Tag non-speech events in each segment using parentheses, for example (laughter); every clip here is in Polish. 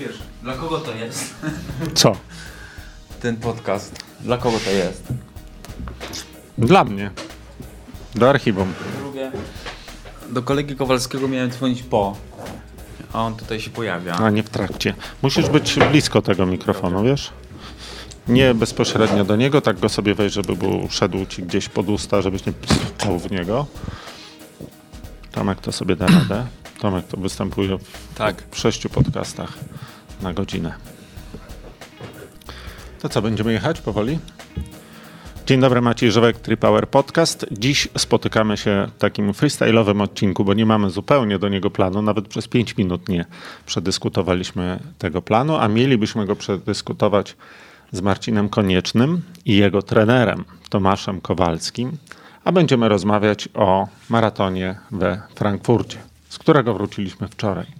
pierwsze, dla kogo to jest? Co? Ten podcast. Dla kogo to jest? Dla mnie. Do archiwum. Drugie. Do kolegi Kowalskiego miałem dzwonić po. A on tutaj się pojawia. A nie w trakcie. Musisz być blisko tego mikrofonu, wiesz? Nie bezpośrednio do niego, tak go sobie weź, żeby był, szedł ci gdzieś pod usta, żebyś nie czuł w niego. Tomek to sobie da radę. Tomek to występuje w, Tak. w sześciu podcastach na godzinę. To co, będziemy jechać powoli? Dzień dobry, Maciej Żywek, Tripower Podcast. Dziś spotykamy się w takim freestyle'owym odcinku, bo nie mamy zupełnie do niego planu, nawet przez 5 minut nie przedyskutowaliśmy tego planu, a mielibyśmy go przedyskutować z Marcinem Koniecznym i jego trenerem Tomaszem Kowalskim, a będziemy rozmawiać o maratonie we Frankfurcie, z którego wróciliśmy wczoraj.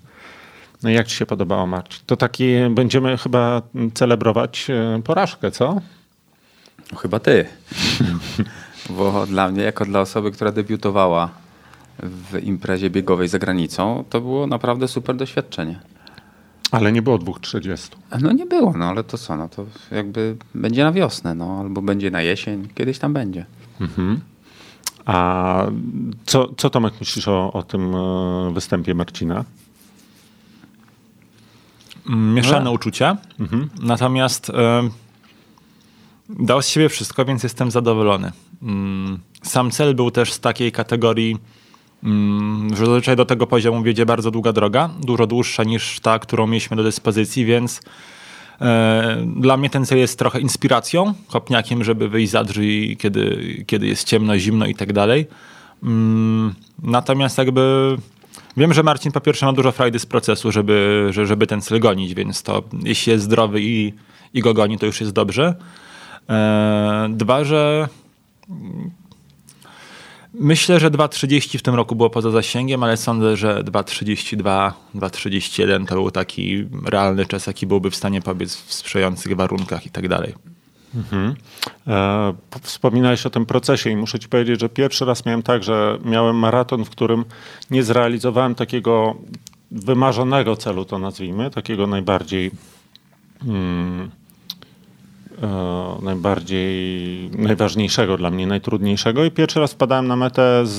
No jak Ci się podobało, Marcin? To taki będziemy chyba celebrować e, porażkę, co? No, chyba ty. (laughs) Bo dla mnie, jako dla osoby, która debiutowała w imprezie biegowej za granicą, to było naprawdę super doświadczenie. Ale nie było 2.30. No nie było, no ale to co, no to jakby będzie na wiosnę, no albo będzie na jesień, kiedyś tam będzie. A co, co Tomek myślisz o, o tym e, występie Marcina? Mieszane No. uczucia. Natomiast e, dał z siebie wszystko, więc jestem zadowolony. Mm, Sam cel był też z takiej kategorii, mm, że zazwyczaj do tego poziomu wiedzie bardzo długa droga, dużo dłuższa niż ta, którą mieliśmy do dyspozycji, więc e, dla mnie ten cel jest trochę inspiracją, kopniakiem, żeby wyjść za drzwi, kiedy, kiedy jest ciemno, zimno i tak dalej. Mm, Natomiast jakby wiem, że Marcin po pierwsze ma dużo frajdy z procesu, żeby, że- żeby ten cel gonić, więc to jeśli jest zdrowy i, i go goni, to już jest dobrze. E, Dwa, że myślę, że 2.30 w tym roku było poza zasięgiem, ale sądzę, że 2.32, 2.31 to był taki realny czas, jaki byłby w stanie pobiec w sprzyjających warunkach i tak dalej. E, p- Wspominałeś o tym procesie i muszę ci powiedzieć, że pierwszy raz miałem tak, że miałem maraton, w którym nie zrealizowałem takiego wymarzonego celu, to nazwijmy, takiego najbardziej mm, e, najbardziej najważniejszego dla mnie, najtrudniejszego i pierwszy raz wpadałem na metę z,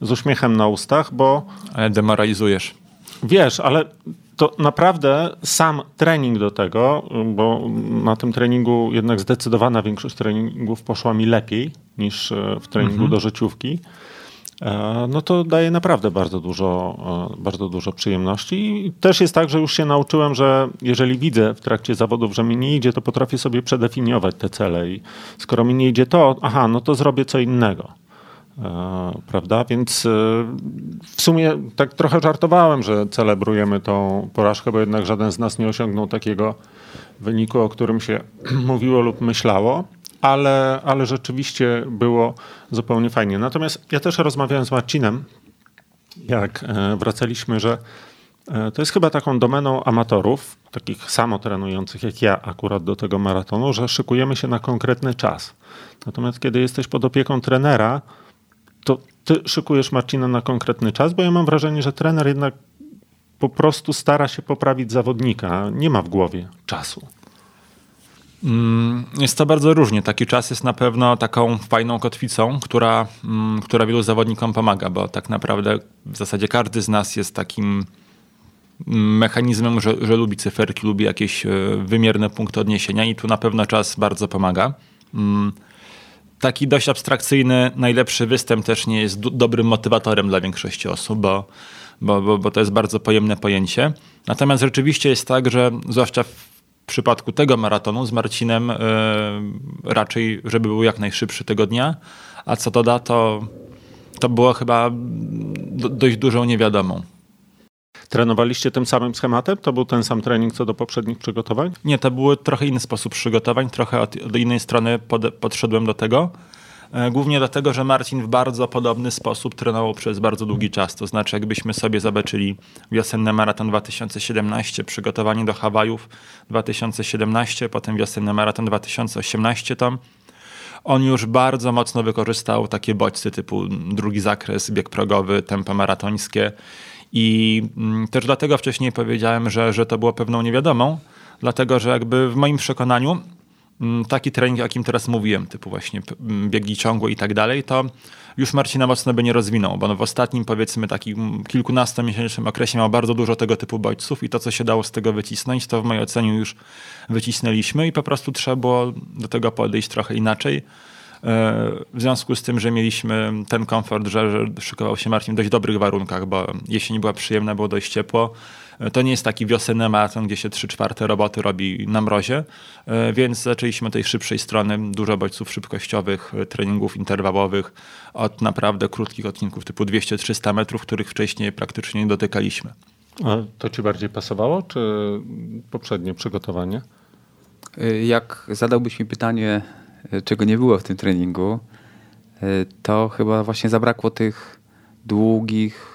z uśmiechem na ustach, bo Ale demoralizujesz. Wiesz, ale to naprawdę sam trening do tego, bo na tym treningu jednak zdecydowana większość treningów poszła mi lepiej niż e, w treningu do życiówki. e, No to daje naprawdę bardzo dużo, e, bardzo dużo przyjemności. I też jest tak, że już się nauczyłem, że jeżeli widzę w trakcie zawodów, że mi nie idzie, to potrafię sobie przedefiniować te cele. I skoro mi nie idzie to, aha, no to zrobię co innego. E, prawda? Więc e, w sumie tak trochę żartowałem, że celebrujemy tą porażkę, bo jednak żaden z nas nie osiągnął takiego wyniku, o którym się (clears throat) mówiło lub myślało, ale, ale rzeczywiście było zupełnie fajnie. Natomiast ja też rozmawiałem z Marcinem, jak e, wracaliśmy, że to jest chyba taką domeną amatorów, takich samo trenujących jak ja akurat do tego maratonu, że szykujemy się na konkretny czas. Natomiast kiedy jesteś pod opieką trenera, to ty szykujesz Marcina na konkretny czas, bo ja mam wrażenie, że trener jednak po prostu stara się poprawić zawodnika. Nie ma w głowie czasu. Mm, Jest to bardzo różnie. Taki czas jest na pewno taką fajną kotwicą, która, mm, która wielu zawodnikom pomaga, bo tak naprawdę w zasadzie każdy z nas jest takim mm, mechanizmem, że, że lubi cyferki, lubi jakieś e, wymierne punkty odniesienia i tu na pewno czas bardzo pomaga. Taki dość abstrakcyjny, najlepszy występ też nie jest do, dobrym motywatorem dla większości osób, bo, bo, bo, bo to jest bardzo pojemne pojęcie. Natomiast rzeczywiście jest tak, że zwłaszcza w przypadku tego maratonu z Marcinem e, raczej, żeby był jak najszybszy tego dnia, a co to da, to, to było chyba do, dość dużą niewiadomą. Trenowaliście tym samym schematem? To był ten sam trening co do poprzednich przygotowań? Nie, to był trochę inny sposób przygotowań, trochę od, innej strony pod, podszedłem do tego. E, Głównie dlatego, że Marcin w bardzo podobny sposób trenował przez bardzo długi czas. To znaczy, jakbyśmy sobie zobaczyli wiosenny maraton 2017, przygotowanie do Hawajów 2017, potem wiosenny maraton 2018, to on już bardzo mocno wykorzystał takie bodźce typu drugi zakres, bieg progowy, tempo maratońskie I mm, też dlatego wcześniej powiedziałem, że, że to było pewną niewiadomą, dlatego że jakby w moim przekonaniu mm, taki trening, o jakim teraz mówiłem, typu właśnie biegi ciągłe i tak dalej, to już Marcina mocno by nie rozwinął, bo no w ostatnim powiedzmy takim kilkunastomiesięcznym okresie miał bardzo dużo tego typu bodźców i to, co się dało z tego wycisnąć, to w mojej ocenie już wycisnęliśmy i po prostu trzeba było do tego podejść trochę inaczej. E, w związku z tym, że mieliśmy ten komfort, że, że szykował się Marcin w dość dobrych warunkach, bo jesień była przyjemna, było dość ciepło, to nie jest taki wiosenny maraton, gdzie się 3 czwarte roboty robi na mrozie, e, więc zaczęliśmy od tej szybszej strony, dużo bodźców szybkościowych, e, treningów interwałowych, od naprawdę krótkich odcinków typu 200-300 metrów, których wcześniej praktycznie nie dotykaliśmy. A to ci bardziej pasowało, czy poprzednie przygotowanie? E, jak zadałbyś mi pytanie, czego nie było w tym treningu, to chyba właśnie zabrakło tych długich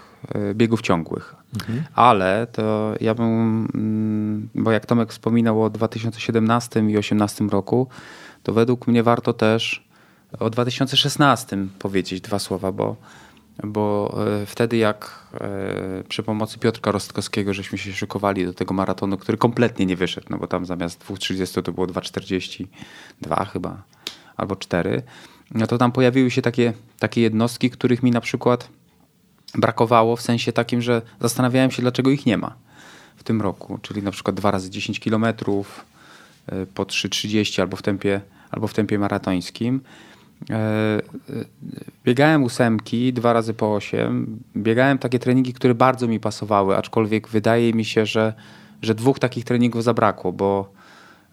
biegów ciągłych. Mhm. Ale to ja bym, mm, bo jak Tomek wspominał o 2017 i 2018 roku, to według mnie warto też o 2016 powiedzieć dwa słowa, bo, bo e, wtedy jak e, przy pomocy Piotrka Rostkowskiego żeśmy się szykowali do tego maratonu, który kompletnie nie wyszedł, no bo tam zamiast 2.30 to było 2.42 chyba, albo 4, no to tam pojawiły się takie, takie jednostki, których mi na przykład brakowało w sensie takim, że zastanawiałem się, dlaczego ich nie ma w tym roku. Czyli na przykład dwa razy 10 kilometrów e, po 3,30 albo w tempie, albo w tempie maratońskim. E, e, biegałem ósemki, dwa razy po 8. Biegałem takie treningi, które bardzo mi pasowały, aczkolwiek wydaje mi się, że, że dwóch takich treningów zabrakło, bo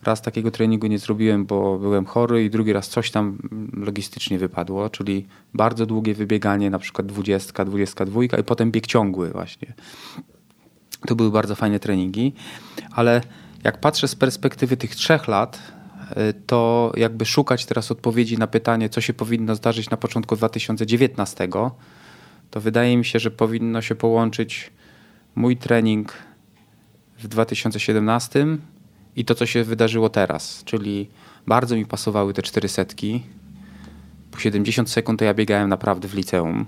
Raz takiego treningu nie zrobiłem, bo byłem chory i drugi raz coś tam logistycznie wypadło, czyli bardzo długie wybieganie, na przykład 20, 22 i potem bieg ciągły właśnie. To były bardzo fajne treningi, ale jak patrzę z perspektywy tych trzech lat, y, to jakby szukać teraz odpowiedzi na pytanie, co się powinno zdarzyć na początku 2019, to wydaje mi się, że powinno się połączyć mój trening w 2017 i to, co się wydarzyło teraz. Czyli bardzo mi pasowały te cztery setki. Po 70 sekund to ja biegałem naprawdę w liceum.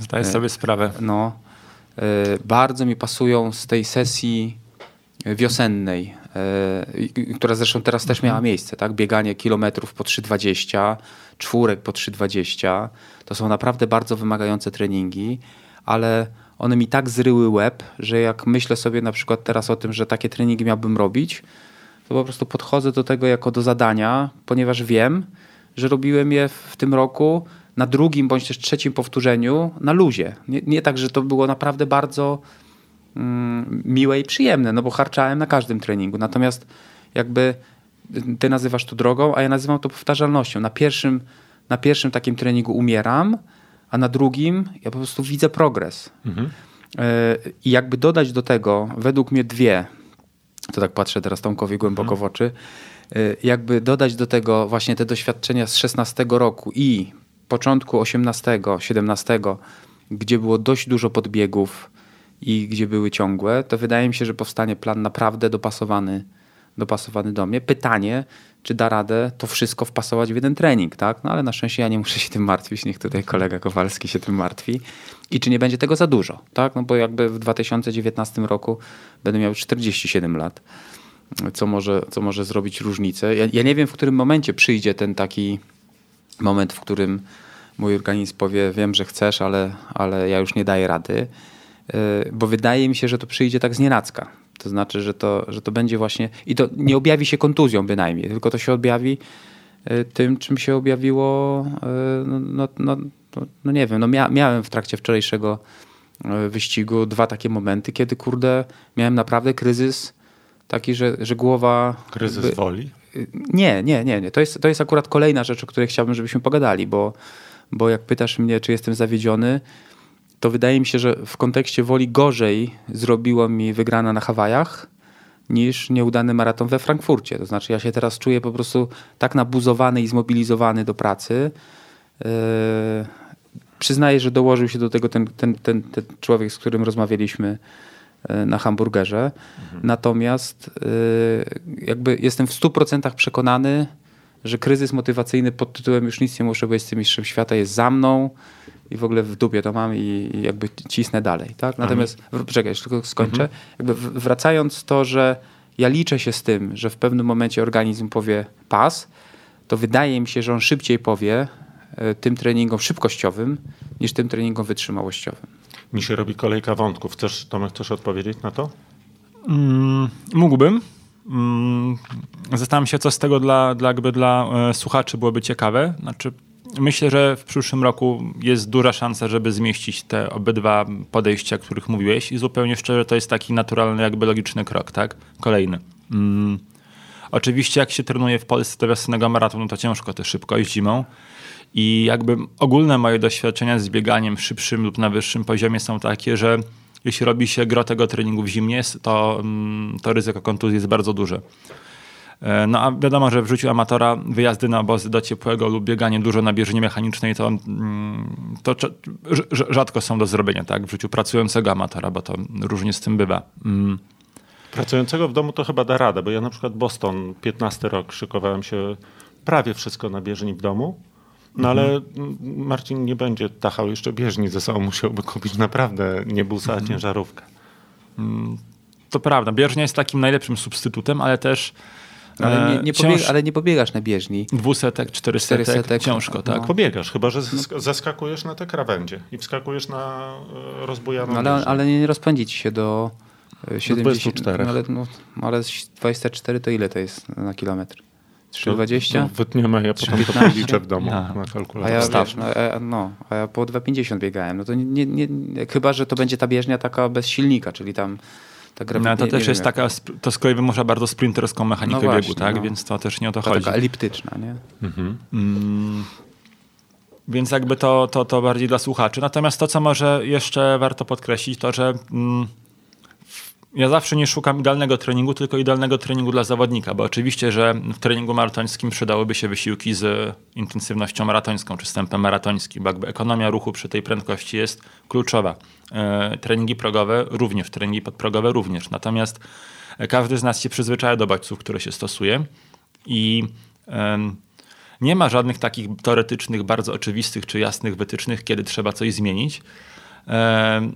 Zdaję e, sobie sprawę. No. E, bardzo mi pasują z tej sesji wiosennej, e, która zresztą teraz też miała mhm. miejsce, tak? Bieganie kilometrów po 3,20, czwórek po 3,20. To są naprawdę bardzo wymagające treningi, ale one mi tak zryły łeb, że jak myślę sobie na przykład teraz o tym, że takie treningi miałbym robić, to po prostu podchodzę do tego jako do zadania, ponieważ wiem, że robiłem je w tym roku na drugim bądź też trzecim powtórzeniu na luzie. Nie, nie tak, że to było naprawdę bardzo mm, miłe i przyjemne, no bo harczałem na każdym treningu. Natomiast jakby ty nazywasz to drogą, a ja nazywam to powtarzalnością. Na pierwszym, na pierwszym takim treningu umieram, a na drugim ja po prostu widzę progres. Mhm. E, I jakby dodać do tego, według mnie dwie, to tak patrzę teraz Tomkowi głęboko mhm. w oczy, e, jakby dodać do tego właśnie te doświadczenia z 16 roku i początku 18, 17, gdzie było dość dużo podbiegów i gdzie były ciągłe, to wydaje mi się, że powstanie plan naprawdę dopasowany, dopasowany do mnie. Pytanie, czy da radę to wszystko wpasować w jeden trening, tak? No ale na szczęście ja nie muszę się tym martwić, niech tutaj kolega Kowalski się tym martwi. I czy nie będzie tego za dużo, tak? No bo jakby w 2019 roku będę miał 47 lat, co może, co może zrobić różnicę. Ja, ja nie wiem, w którym momencie przyjdzie ten taki moment, w którym mój organizm powie, wiem, że chcesz, ale, ale ja już nie daję rady, yy, bo wydaje mi się, że to przyjdzie tak z nienacka to znaczy, że to, że to będzie właśnie. I to nie objawi się kontuzją bynajmniej, tylko to się objawi e, tym, czym się objawiło. E, no, no, no, no nie wiem, no mia miałem w trakcie wczorajszego e, wyścigu dwa takie momenty, kiedy kurde, miałem naprawdę kryzys taki, że, że głowa. Kryzys jakby, woli? Nie, nie, nie, nie. To jest, to jest akurat kolejna rzecz, o której chciałbym, żebyśmy pogadali, bo, bo jak pytasz mnie, czy jestem zawiedziony, to wydaje mi się, że w kontekście woli gorzej zrobiło mi wygrana na Hawajach niż nieudany maraton we Frankfurcie. To znaczy ja się teraz czuję po prostu tak nabuzowany i zmobilizowany do pracy. Yy, przyznaję, że dołożył się do tego ten, ten, ten, ten człowiek, z którym rozmawialiśmy yy, na hamburgerze. Mhm. Natomiast yy, jakby jestem w 100% przekonany, że kryzys motywacyjny pod tytułem już nic nie muszę, bo jestem mistrzem świata jest za mną i w ogóle w dupie to mam i, i jakby cisnę dalej, tak? Natomiast, mhm. czekaj, jeszcze tylko skończę. Mhm. Jakby wracając to, że ja liczę się z tym, że w pewnym momencie organizm powie pas, to wydaje mi się, że on szybciej powie e, tym treningom szybkościowym niż tym treningom wytrzymałościowym. Mi się robi kolejka wątków. Chcesz, Tomek, chcesz odpowiedzieć na to? Mm, mógłbym. Mm, zastanawiam się, co z tego dla, dla, jakby dla e, słuchaczy byłoby ciekawe. Znaczy, myślę, że w przyszłym roku jest duża szansa, żeby zmieścić te obydwa podejścia, o których mówiłeś i zupełnie szczerze to jest taki naturalny, jakby logiczny krok, tak? Kolejny. Mm. Oczywiście jak się trenuje w Polsce do wiosennego maratonu, to ciężko to szybko iść zimą. I jakby ogólne moje doświadczenia z bieganiem szybszym lub na wyższym poziomie są takie, że jeśli robi się gro tego treningu w zimnie, to, mm, to ryzyko kontuzji jest bardzo duże. E, no a wiadomo, że w życiu amatora wyjazdy na obozy do ciepłego lub bieganie dużo na bieżni mechanicznej to, mm, to rzadko są do zrobienia tak? w życiu pracującego amatora, bo to różnie z tym bywa. Mm. Pracującego w domu to chyba da radę, bo ja na przykład Boston 15 rok szykowałem się prawie wszystko na bieżni w domu. No ale mhm. Marcin nie będzie tachał jeszcze bieżni ze sobą, (laughs) musiałby kupić naprawdę niebusa, mhm. ciężarówkę. Mm, to prawda, bieżnia jest takim najlepszym substytutem, ale też ale nie, nie, pobieg, ale nie pobiegasz na bieżni. Dwusetek, czterysetek, czterysetek ciężko, tak? No. Pobiegasz, chyba że zaskakujesz na te krawędzie i wskakujesz na e, rozbujaną no, ale, ale nie rozpędzi ci się do 70. Do 24. No, ale, no, ale 24 to ile to jest na kilometr? 3,20? No, wytniemy, ja potem to liczę w domu no. na kalkulatorze. A ja, wiesz, no, a, no, a ja po 2,50 biegałem. No to nie, nie, nie, chyba, że to będzie ta bieżnia taka bez silnika, czyli tam ta no, to też jest taka, to z kolei wymusza bardzo sprinterską mechanikę no właśnie, biegu, tak? No. Więc to też nie o to, to chodzi. taka eliptyczna, nie? Mhm. Mm. Więc jakby to, to, to bardziej dla słuchaczy. Natomiast to, co może jeszcze warto podkreślić, to że mm, ja zawsze nie szukam idealnego treningu, tylko idealnego treningu dla zawodnika, bo oczywiście, że w treningu maratońskim przydałyby się wysiłki z intensywnością maratońską czy stępem maratońskim, bo jakby ekonomia ruchu przy tej prędkości jest kluczowa. E, treningi progowe również, treningi podprogowe również. Natomiast każdy z nas się przyzwyczaja do bodźców, które się stosuje i nie ma żadnych takich teoretycznych, bardzo oczywistych czy jasnych wytycznych, kiedy trzeba coś zmienić.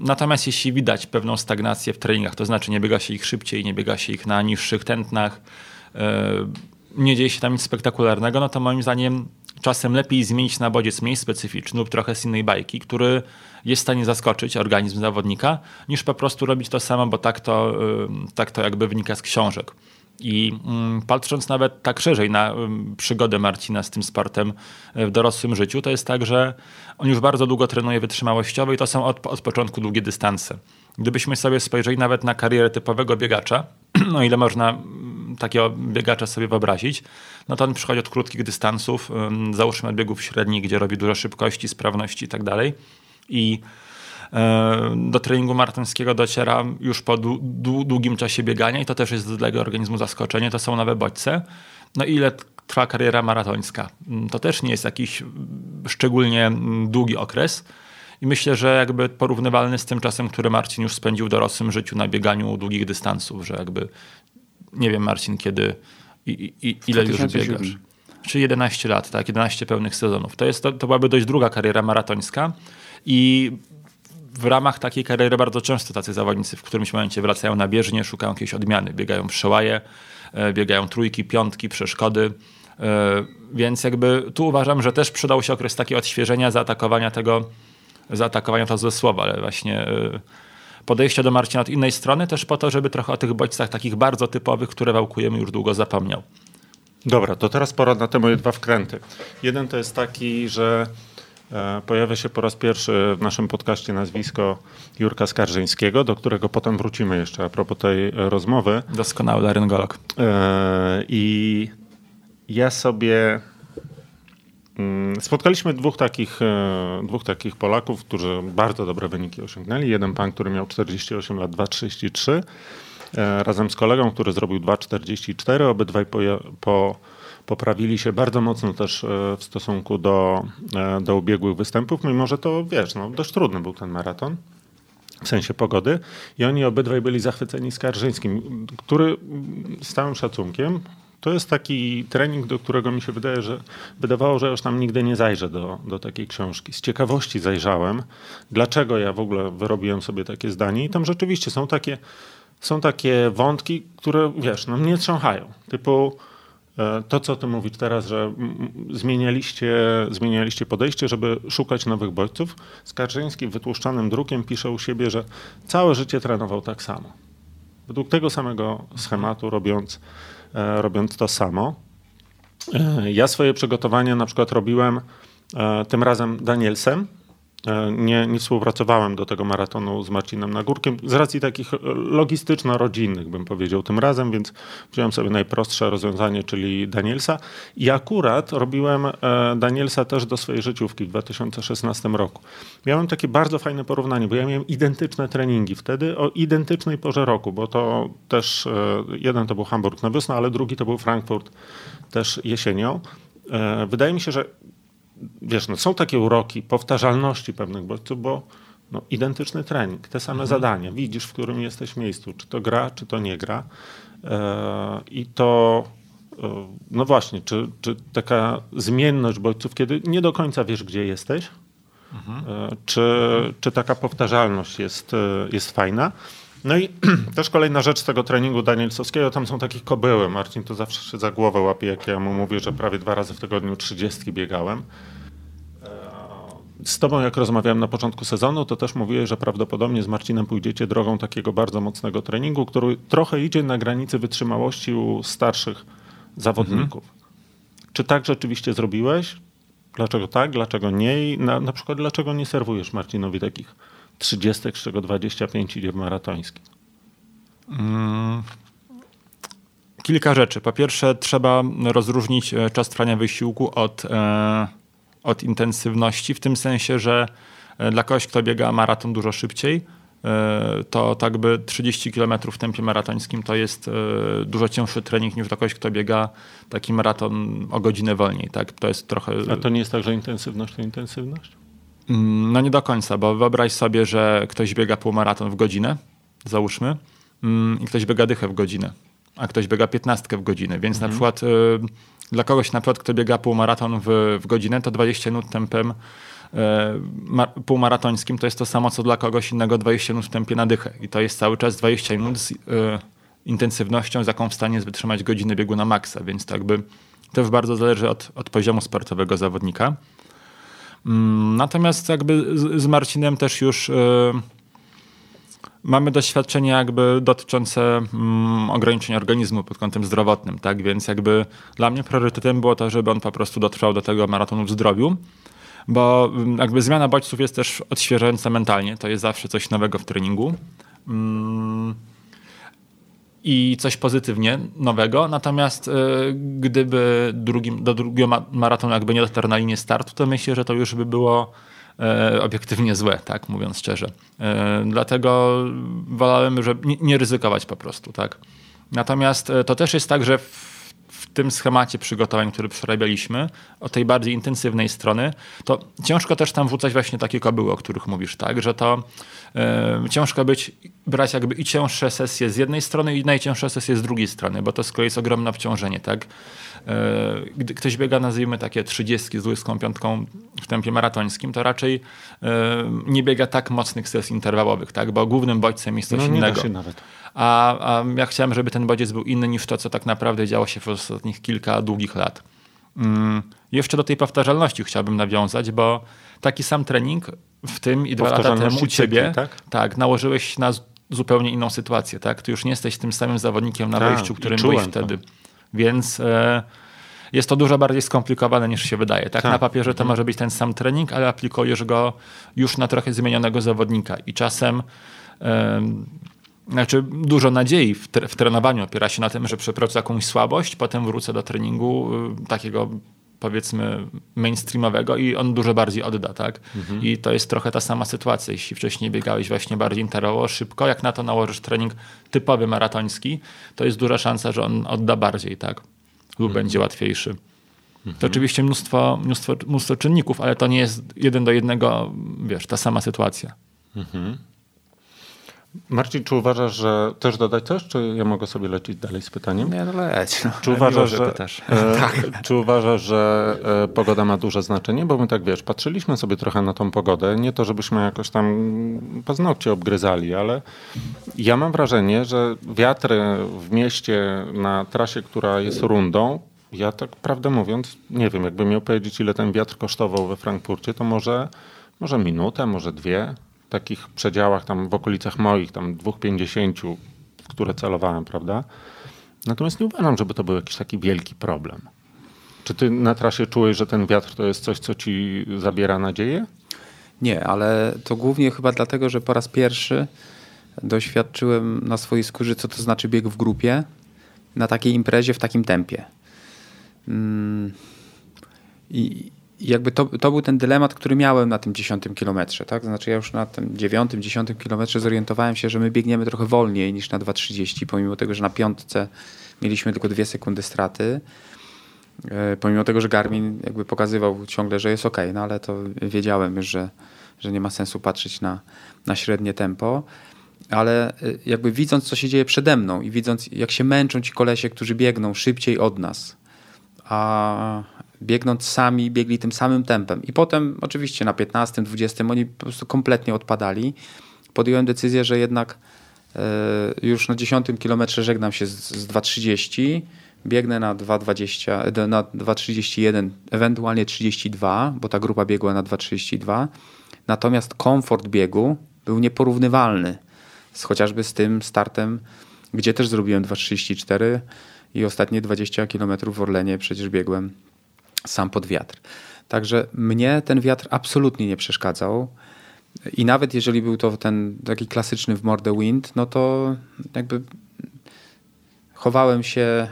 Natomiast jeśli widać pewną stagnację w treningach, to znaczy nie biega się ich szybciej, nie biega się ich na niższych tętnach, nie dzieje się tam nic spektakularnego, no to moim zdaniem czasem lepiej zmienić na bodziec mniej specyficzny lub trochę z innej bajki, który jest w stanie zaskoczyć organizm zawodnika, niż po prostu robić to samo, bo tak to, tak to jakby wynika z książek. I mm, patrząc nawet tak szerzej na mm, przygodę Marcina z tym sportem e, w dorosłym życiu, to jest tak, że on już bardzo długo trenuje wytrzymałościowo i to są od, od początku długie dystanse. Gdybyśmy sobie spojrzeli nawet na karierę typowego biegacza, (clears throat) no ile można mm, takiego biegacza sobie wyobrazić, no to on przychodzi od krótkich dystansów, załóżmy od biegów średnich, gdzie robi dużo szybkości, sprawności i tak dalej. I do treningu maratońskiego dociera już po długim czasie biegania i to też jest dla jego organizmu zaskoczenie, to są nowe bodźce. No ile trwa kariera maratońska? Mm, to też nie jest jakiś szczególnie mm, długi okres. I myślę, że jakby porównywalny z tym czasem, który Marcin już spędził w dorosłym życiu na bieganiu długich dystansów, że jakby nie wiem Marcin, kiedy i, i ile już biegasz. Czy 11 lat, tak, 11 pełnych sezonów. To, jest, to, to byłaby dość druga kariera maratońska i w ramach takiej kariery bardzo często tacy zawodnicy w którymś momencie wracają na bieżnię, szukają jakiejś odmiany, biegają przełaje, e, biegają trójki, piątki, przeszkody. E, więc jakby tu uważam, że też przydał się okres takiego odświeżenia, zaatakowania tego, zaatakowania to ze słowa, ale właśnie e, podejście do Marcina od innej strony, też po to, żeby trochę o tych bodźcach takich bardzo typowych, które wałkujemy, już długo zapomniał. Dobra, to teraz pora na te moje dwa wkręty. Jeden to jest taki, że pojawia się po raz pierwszy w naszym podcaście nazwisko Jurka Skarżyńskiego, do którego potem wrócimy jeszcze a propos tej rozmowy. Doskonały laryngolog. E, I ja sobie mm, Spotkaliśmy dwóch takich, e, dwóch takich Polaków, którzy bardzo dobre wyniki osiągnęli. Jeden pan, który miał 48 lat, 2,33, razem z kolegą, który zrobił 2,44. Obydwaj po, po poprawili się bardzo mocno też e, w stosunku do, e, do ubiegłych występów, mimo że to, wiesz, no, dość trudny był ten maraton w sensie pogody. I oni obydwaj byli zachwyceni Skarżyńskim, który z całym szacunkiem to jest taki trening, do którego mi się wydaje, że wydawało, że już tam nigdy nie zajrzę do, do takiej książki. Z ciekawości zajrzałem, dlaczego ja w ogóle wyrobiłem sobie takie zdanie i tam rzeczywiście są takie, są takie wątki, które wiesz, no mnie trząchają. Typu to, co ty mówisz teraz, że zmienialiście, zmienialiście podejście, żeby szukać nowych bodźców. Skarżyński wytłuszczanym drukiem pisze u siebie, że całe życie trenował tak samo. Według tego samego schematu, robiąc, e, robiąc to samo. E, ja swoje przygotowania na przykład robiłem tym razem Danielsem, E, nie, nie współpracowałem do tego maratonu z Marcinem Nagórkiem z racji takich logistyczno-rodzinnych, bym powiedział tym razem, więc wziąłem sobie najprostsze rozwiązanie, czyli Danielsa. I akurat robiłem e, Danielsa też do swojej życiówki w 2016 roku. Miałem takie bardzo fajne porównanie, bo ja miałem identyczne treningi wtedy o identycznej porze roku, bo to też e, jeden to był Hamburg na wiosnę, ale drugi to był Frankfurt też jesienią. Wydaje mi się, że wiesz, no są takie uroki powtarzalności pewnych bodźców, bo no, identyczny trening, te same mhm. zadania, widzisz, w którym jesteś miejscu, czy to gra, czy to nie gra. E, I to, e, no właśnie, czy, czy taka zmienność bodźców, kiedy nie do końca wiesz, gdzie jesteś, mhm. e, czy, czy taka powtarzalność jest, jest fajna. No i (clears throat) też kolejna rzecz z tego treningu Danielsowskiego, tam są takie kobyły. Marcin to zawsze się za głowę łapie, jak ja mu mówię, że prawie dwa razy w tygodniu trzydziestki biegałem. Z tobą, jak rozmawiałem na początku sezonu, to też mówiłeś, że prawdopodobnie z Marcinem pójdziecie drogą takiego bardzo mocnego treningu, który trochę idzie na granicy wytrzymałości u starszych zawodników. Mhm. Czy tak rzeczywiście zrobiłeś? Dlaczego tak, dlaczego nie? I na, na przykład dlaczego nie serwujesz Marcinowi takich 30, z czego 25 idzie w maratoński? Hmm. Kilka rzeczy. Po pierwsze, trzeba rozróżnić e, czas trwania wysiłku od, e, od intensywności, w tym sensie, że e, dla kogoś, kto biega maraton dużo szybciej, to tak by 30 km w tempie maratońskim to jest dużo cięższy trening niż dla kogoś, kto biega taki maraton o godzinę wolniej. Tak? To jest trochę... A to nie jest tak, że intensywność to intensywność? Mm, no nie do końca, bo wyobraź sobie, że ktoś biega półmaraton w godzinę, załóżmy, mm, i ktoś biega dychę w godzinę, a ktoś biega piętnastkę w godzinę, więc mhm. na przykład y, dla kogoś na przykład, kto biega półmaraton w, w godzinę, to 20 minut tempem y, półmaratońskim to jest to samo, co dla kogoś innego 20 minut w tempie na dychę i to jest cały czas 20 minut z y, intensywnością, z jaką w stanie jest wytrzymać godziny biegu na maksa, więc to jakby to już bardzo zależy od, od poziomu sportowego zawodnika. Mm, natomiast jakby z, Marcinem też już y, mamy doświadczenie jakby dotyczące mm, ograniczeń organizmu pod kątem zdrowotnym, tak? Więc jakby dla mnie priorytetem było to, żeby on po prostu dotrwał do tego maratonu w zdrowiu, bo mm, jakby zmiana bodźców jest też odświeżająca mentalnie, to jest zawsze coś nowego w treningu. Mm i coś pozytywnie nowego. Natomiast y, gdyby drugim, do drugiego maratonu jakby nie dotarł na linię startu, to myślę, że to już by było y, obiektywnie złe, tak mówiąc szczerze. Y, dlatego wolałem, że nie, nie, ryzykować po prostu, tak. Natomiast to też jest tak, że w tym schemacie przygotowań, który przerabialiśmy, o tej bardziej intensywnej strony, to ciężko też tam wrzucać właśnie takie kobyły, o których mówisz, tak, że to ciężko być, brać jakby i cięższe sesje z jednej strony i najcięższe sesje z drugiej strony, bo to z kolei jest ogromne obciążenie, tak? E, gdy ktoś biega, nazwijmy takie 30 z 25 w tempie maratońskim, to raczej nie biega tak mocnych sesji interwałowych, tak? Bo głównym bodźcem jest coś no, innego. A, a ja chciałem, żeby ten bodziec był inny niż to, co tak naprawdę działo się w ostatnich kilka długich lat. Mm, jeszcze do tej powtarzalności chciałbym nawiązać, bo taki sam trening w tym i dwa lata temu u ciebie tak? tak, nałożyłeś na zupełnie inną sytuację. Tak? Ty już nie jesteś tym samym zawodnikiem na tak, wejściu, którym byłeś wtedy. To. Więc e, jest to dużo bardziej skomplikowane niż się wydaje. Tak? tak? Na papierze to mhm. może być ten sam trening, ale aplikujesz go już na trochę zmienionego zawodnika i czasem e, znaczy dużo nadziei w, tre w, trenowaniu opiera się na tym, że przeprowadzę jakąś słabość, potem wrócę do treningu y, takiego powiedzmy mainstreamowego i on dużo bardziej odda, tak? Mhm. I to jest trochę ta sama sytuacja. Jeśli wcześniej biegałeś właśnie bardziej interwałowo, szybko, jak na to nałożysz trening typowy maratoński, to jest duża szansa, że on odda bardziej, tak? Lub mhm. będzie łatwiejszy. Mhm. To oczywiście mnóstwo, mnóstwo, mnóstwo czynników, ale to nie jest jeden do jednego, wiesz, ta sama sytuacja. Mhm. Marcin, czy uważasz, że też dodać coś, czy ja mogę sobie lecieć dalej z pytaniem? Nie, no leć. No. Czy uważasz, że, e, (laughs) tak. czy uważasz, że e, pogoda ma duże znaczenie? Bo my tak, wiesz, patrzyliśmy sobie trochę na tą pogodę. Nie to, żebyśmy jakoś tam paznokcie obgryzali, ale ja mam wrażenie, że wiatry w mieście na trasie, która jest rundą, ja tak prawdę mówiąc, nie wiem, jakbym miał powiedzieć, ile ten wiatr kosztował we Frankfurcie, to może, może minutę, może dwie, takich przedziałach tam w okolicach moich, tam 2,50, w które celowałem, prawda? Natomiast nie uważam, żeby to był jakiś taki wielki problem. Czy ty na trasie czułeś, że ten wiatr to jest coś, co ci zabiera nadzieję? Nie, ale to głównie chyba dlatego, że po raz pierwszy doświadczyłem na swojej skórze, co to znaczy bieg w grupie na takiej imprezie w takim tempie. Mm. I, jakby to, to był ten dylemat, który miałem na tym dziesiątym kilometrze. Tak? Znaczy ja już na tym dziewiątym, dziesiątym kilometrze zorientowałem się, że my biegniemy trochę wolniej niż na 2.30, pomimo tego, że na piątce mieliśmy tylko dwie sekundy straty. E, pomimo tego, że Garmin jakby pokazywał ciągle, że jest ok, no ale to wiedziałem już, że, że nie ma sensu patrzeć na, na średnie tempo. Ale e, jakby widząc, co się dzieje przede mną i widząc, jak się męczą ci kolesie, którzy biegną szybciej od nas, a biegnąc sami, biegli tym samym tempem. I potem oczywiście na 15, 20 oni po prostu kompletnie odpadali. Podjąłem decyzję, że jednak e, już na 10 kilometrze żegnam się z, z 2.30, biegnę na 2.20, e, na 2.31, ewentualnie 32, bo ta grupa biegła na 2.32. Natomiast komfort biegu był nieporównywalny z, chociażby z tym startem, gdzie też zrobiłem 2.34 i ostatnie 20 km w Orlenie przecież biegłem sam pod wiatr. Także mnie ten wiatr absolutnie nie przeszkadzał. I nawet jeżeli był to ten taki klasyczny w mordę wind, no to jakby chowałem się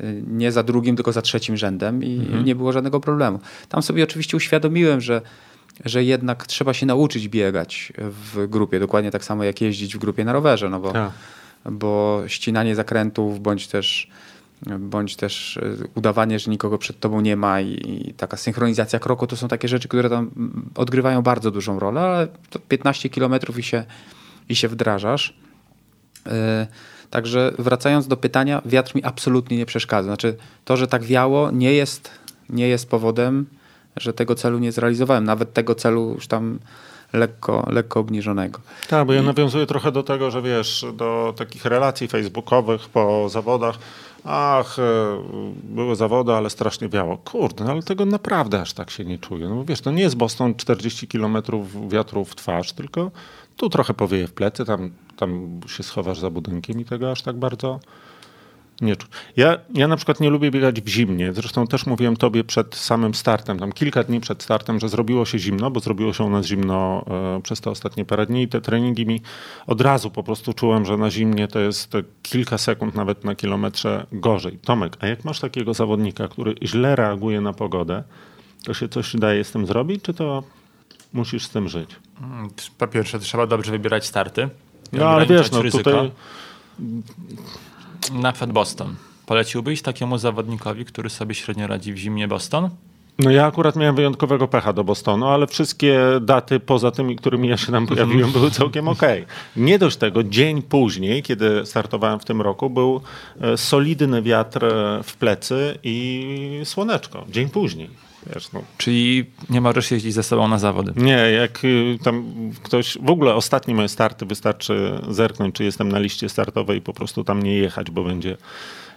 y, nie za drugim, tylko za trzecim rzędem i mhm. nie było żadnego problemu. Tam sobie oczywiście uświadomiłem, że, że jednak trzeba się nauczyć biegać w grupie, dokładnie tak samo jak jeździć w grupie na rowerze, no bo, tak. bo ścinanie zakrętów bądź też bądź też e, udawanie, że nikogo przed tobą nie ma i, i, taka synchronizacja kroku, to są takie rzeczy, które tam odgrywają bardzo dużą rolę, ale to 15 kilometrów i się, i się wdrażasz. Yy, także wracając do pytania, wiatr mi absolutnie nie przeszkadza. Znaczy to, że tak wiało nie jest, nie jest powodem, że tego celu nie zrealizowałem. Nawet tego celu już tam lekko, lekko obniżonego. Tak, bo ja I... nawiązuję trochę do tego, że wiesz, do takich relacji facebookowych po zawodach, ach, e, były zawody, ale strasznie biało. Kurde, no ale tego naprawdę aż tak się nie czuję. No wiesz, to nie jest Boston 40 km wiatru w twarz, tylko tu trochę powieje w plecy, tam, tam się schowasz za budynkiem i tego aż tak bardzo nie czuć. Ja, ja na przykład nie lubię biegać w zimnie. Zresztą też mówiłem tobie przed samym startem, tam kilka dni przed startem, że zrobiło się zimno, bo zrobiło się u nas zimno e, przez te ostatnie parę dni i te treningi mi od razu po prostu czułem, że na zimnie to jest kilka sekund nawet na kilometrze gorzej. Tomek, a jak masz takiego zawodnika, który źle reaguje na pogodę, to się coś daje z tym zrobić, czy to musisz z tym żyć? Mm, po pierwsze, trzeba dobrze wybierać starty. No ale wiesz, no ryzyko. tutaj na przykład Boston. Poleciłbyś takiemu zawodnikowi, który sobie średnio radzi w zimnie Boston? No ja akurat miałem wyjątkowego pecha do Bostonu, ale wszystkie daty poza tymi, którymi ja się tam pojawiłem, były całkiem ok. Nie dość tego, dzień później, kiedy startowałem w tym roku, był e, solidny wiatr e, w plecy i słoneczko. Dzień później. Wiesz, no. Czyli nie możesz jeździć ze sobą na zawody? Nie, jak y, tam ktoś, w ogóle ostatnie moje starty wystarczy zerknąć, czy jestem na liście startowej i po prostu tam nie jechać, bo będzie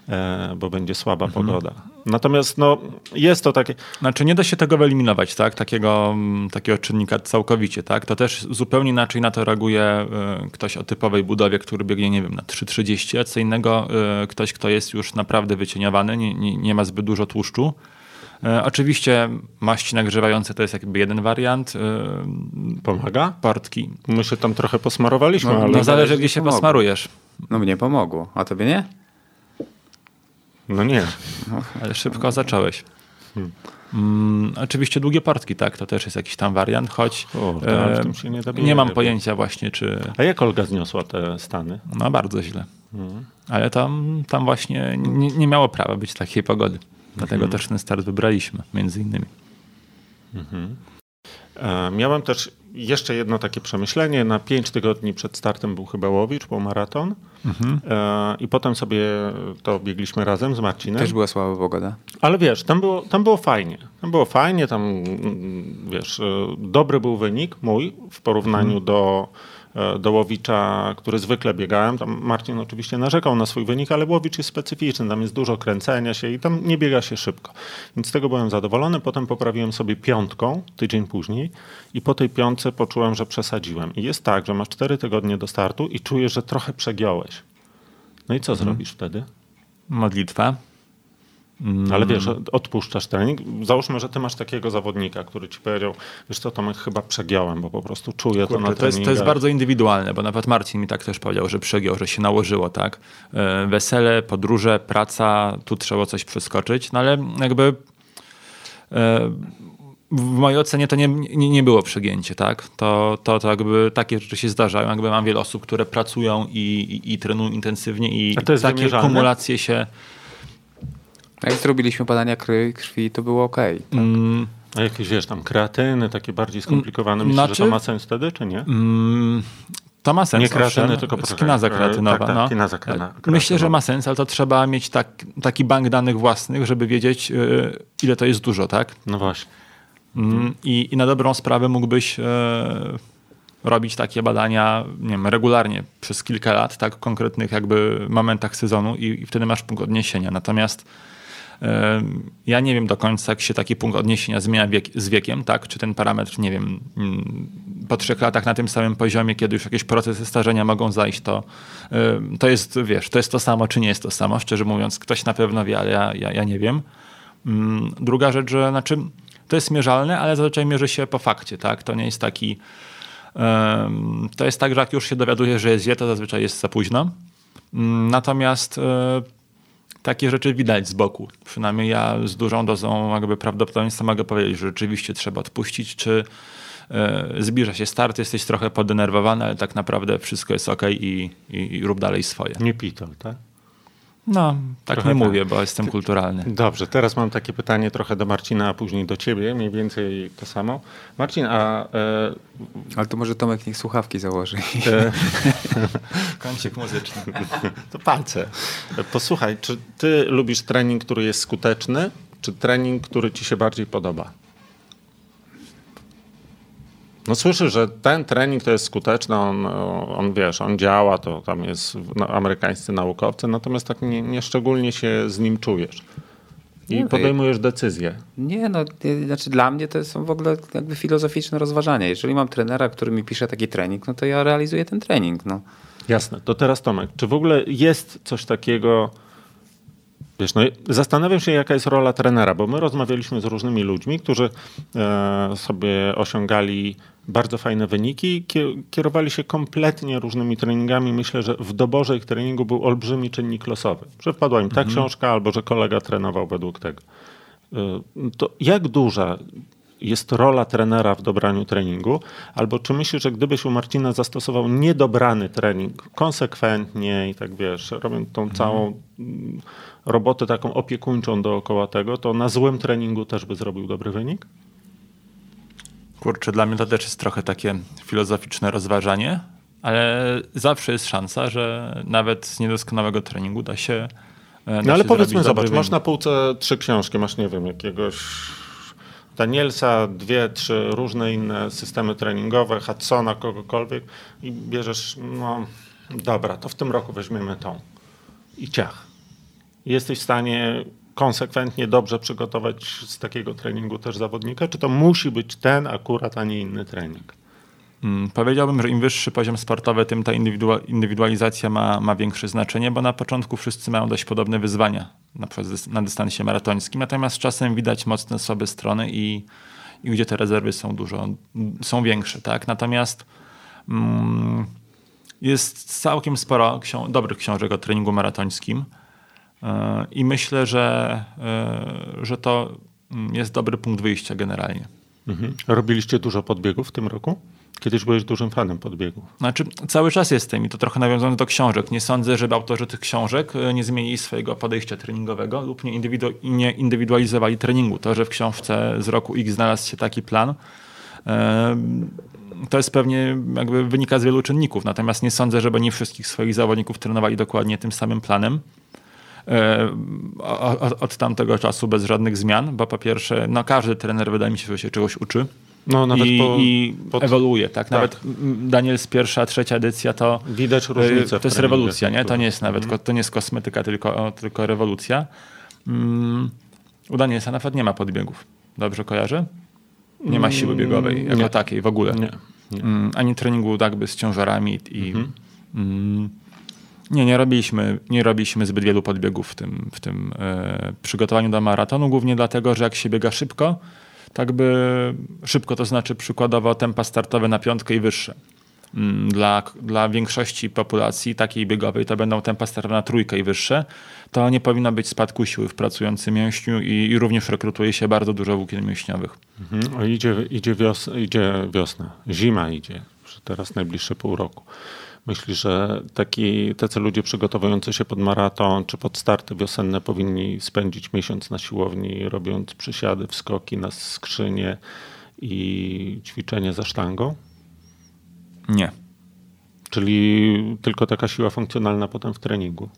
e, bo będzie słaba mhm. pogoda. Natomiast no, jest to takie... Znaczy nie da się tego wyeliminować, tak? Takiego, mm, takiego czynnika całkowicie, tak? To też zupełnie inaczej na to reaguje e, ktoś o typowej budowie, który biegnie, nie wiem, na 3,30, a co innego e, ktoś, kto jest już naprawdę wycieniowany, nie, nie, nie ma zbyt dużo tłuszczu, oczywiście maści nagrzewające to jest jakby jeden wariant. E, Pomaga? Portki. My się tam trochę posmarowaliśmy, no, ale... No zależy, gdzie się pomogło. posmarujesz. No mnie pomogło, a tobie nie? No nie. No, ale szybko zacząłeś. Hmm. Mm, oczywiście długie portki, tak, to też jest jakiś tam wariant, choć o, e, nie, nie, mam pojęcia właśnie, czy... A jak Olga zniosła te stany? No bardzo źle. Hmm. Ale tam, tam właśnie nie, nie miało prawa być takiej pogody. Dlatego mhm. też ten start wybraliśmy, między innymi. Mhm. Miałem też jeszcze jedno takie przemyślenie. Na pięć tygodni przed startem był chyba Łowicz, był maraton. Mhm. E, I potem sobie to biegliśmy razem z Marcinem. Też była słaba pogoda. Ale wiesz, tam było, tam było fajnie. Tam było fajnie, tam wiesz, e, dobry był wynik mój w porównaniu mhm. do E, do Łowicza, który zwykle biegałem. Tam Marcin oczywiście narzekał na swój wynik, ale Łowicz jest specyficzny, tam jest dużo kręcenia się i tam nie biega się szybko. Więc z tego byłem zadowolony. Potem poprawiłem sobie piątką tydzień później i po tej piątce poczułem, że przesadziłem. I jest tak, że masz cztery tygodnie do startu i czujesz, że trochę przegiąłeś. No i co mhm. zrobisz wtedy? Modlitwa. Mm. Ale wiesz, odpuszczasz trening. Załóżmy, że ty masz takiego zawodnika, który ci powiedział, wiesz co, Tomek, chyba przegiąłem, bo po prostu czuję Kurczę, to na to jest, to jest bardzo indywidualne, bo nawet Marcin mi tak też powiedział, że przegiął, że się nałożyło, tak? E, wesele, podróże, praca, tu trzeba coś przeskoczyć, no ale jakby e, w mojej ocenie to nie, nie, nie, było przegięcie, tak? To, to, to jakby takie rzeczy się zdarzają. Jakby mam wiele osób, które pracują i, i, i trenują intensywnie i takie kumulacje się jak zrobiliśmy badania krwi, to było ok. Tak? Mm. A jakieś, wiesz, tam kreatyny, takie bardziej skomplikowane, myślisz, znaczy, że to ma sens wtedy, czy nie? Mm, to ma sens. Nie kreatyny, tylko skinaza kreatynowa. Tak, tak, no. kinaza kreatynowa. Myślę, że ma sens, ale to trzeba mieć tak, taki bank danych własnych, żeby wiedzieć, yy, ile to jest dużo, tak? No właśnie. Mm, i, I na dobrą sprawę mógłbyś yy, robić takie badania nie wiem, regularnie przez kilka lat, tak, w konkretnych jakby momentach sezonu i, i wtedy masz punkt odniesienia. Natomiast ja nie wiem do końca, jak się taki punkt odniesienia zmienia wiek, z wiekiem, tak? Czy ten parametr, nie wiem, mm, po trzech latach na tym samym poziomie, kiedy już jakieś procesy starzenia mogą zajść, to, to jest, wiesz, to jest to samo, czy nie jest to samo. Szczerze mówiąc, ktoś na pewno wie, ale ja, ja, ja nie wiem. Mm, druga rzecz, że znaczy, to jest mierzalne, ale zazwyczaj mierzy się po fakcie, tak? To nie jest taki. To jest tak, że jak już się dowiaduje, że jest źle, to zazwyczaj jest za późno. Mm, natomiast e, takie rzeczy widać z boku. Przynajmniej ja z dużą dozą jakby prawdopodobieństwa mogę powiedzieć, że rzeczywiście trzeba odpuścić, czy e, zbliża się start, jesteś trochę podenerwowany, ale tak naprawdę wszystko jest ok i, i, i rób dalej swoje. Nie pitol, tak? No, tak trochę nie tak. mówię, bo jestem kulturalny. Dobrze, teraz mam takie pytanie trochę do Marcina, a później do ciebie, mniej więcej to samo. Marcin, a... E... Ale to może Tomek niech słuchawki założy. E... (laughs) Kącik muzyczny. (laughs) to palce. Posłuchaj, czy ty lubisz trening, który jest skuteczny, czy trening, który ci się bardziej podoba? No słyszysz, że ten trening to jest skuteczny, on, on wiesz, on działa, to tam jest no, amerykańscy naukowcy, natomiast tak nie, nie szczególnie się z nim czujesz. I nie, podejmujesz decyzję. Nie, no, znaczy dla mnie to są w ogóle jakby filozoficzne rozważania. Jeżeli mam trenera, który mi pisze taki trening, no to ja realizuję ten trening. No. Jasne. To teraz Tomek, czy w ogóle jest coś takiego, Wiesz, no, zastanawiam się, jaka jest rola trenera, bo my rozmawialiśmy z różnymi ludźmi, którzy e, sobie osiągali bardzo fajne wyniki, kierowali się kompletnie różnymi treningami. Myślę, że w doborze ich treningu był olbrzymi czynnik losowy, że wpadła im ta mhm. książka albo że kolega trenował według tego. E, to jak duża jest rola trenera w dobraniu treningu? Albo czy myślisz, że gdybyś u Marcina zastosował niedobrany trening konsekwentnie i tak wiesz, robiąc tą mhm. całą robotę taką opiekuńczą dookoła tego, to na złym treningu też by zrobił dobry wynik? Kurczę, dla mnie to też jest trochę takie filozoficzne rozważanie, ale zawsze jest szansa, że nawet z niedoskonałego treningu da się. E, da no ale powiedzmy, zobacz, masz na półce trzy książki, masz nie wiem, jakiegoś Danielsa, dwie, trzy różne inne systemy treningowe, Hudsona, kogokolwiek i bierzesz, no dobra, to w tym roku weźmiemy tą i ciach jesteś w stanie konsekwentnie dobrze przygotować z takiego treningu też zawodnika? Czy to musi być ten akurat, a nie inny trening? Hmm, powiedziałbym, że im wyższy poziom sportowy, tym ta indywidualizacja ma, ma większe znaczenie, bo na początku wszyscy mają dość podobne wyzwania, na przykład na dystansie maratońskim, natomiast czasem widać mocne słabe strony i, i gdzie te rezerwy są dużo, są większe. Tak? Natomiast mm, jest całkiem sporo książ dobrych książek o treningu maratońskim, E, I myślę, że, e, że to mm, jest dobry punkt wyjścia generalnie. Mhm. Robiliście dużo podbiegów w tym roku? Kiedyś byłeś dużym fanem podbiegów. Znaczy, cały czas jestem i to trochę nawiązane do książek. Nie sądzę, żeby autorzy tych książek e, nie zmienili swojego podejścia treningowego lub nie, indywidu nie indywidualizowali treningu. To, że w książce z roku X znalazł się taki plan, E, to jest pewnie jakby wynika z wielu czynników, natomiast nie sądzę, żeby nie wszystkich swoich zawodników trenowali dokładnie tym samym planem. E, od, od tamtego czasu bez żadnych zmian, bo po pierwsze, no każdy trener wydaje mi się, że się czegoś uczy. No, nawet i, po, i pod... ewoluuje, tak? tak? Nawet Daniels pierwsza, trzecia edycja to widać różnicę. To jest rewolucja, nie? To nie jest nawet, mm. to nie jest kosmetyka, tylko, tylko rewolucja. Mm, u Danielsa nawet nie ma podbiegów. Dobrze kojarzę? Nie ma siły biegowej jako nie. takiej w ogóle. Nie. nie. Mm, ani treningu jakby z ciężarami i mhm. mm, nie, nie robiliśmy, nie robiliśmy zbyt wielu podbiegów w tym, w tym e, przygotowaniu do maratonu, głównie dlatego, że jak się biega szybko, tak by szybko to znaczy przykładowo tempa startowe na piątkę i wyższe. Mm, dla, dla większości populacji takiej biegowej to będą tempa startowe na trójkę i wyższe. To nie powinno być spadku siły w pracującym mięśniu i, i również rekrutuje się bardzo dużo włókien mięśniowych. Mhm. Idzie, idzie, wios, idzie wiosna, zima idzie, teraz najbliższe pół roku. Myślisz, że taki, tacy ludzie przygotowujący się pod maraton czy pod starty wiosenne powinni spędzić miesiąc na siłowni, robiąc przysiady, wskoki na skrzynię i ćwiczenie za sztangą? Nie. Czyli tylko taka siła funkcjonalna potem w treningu?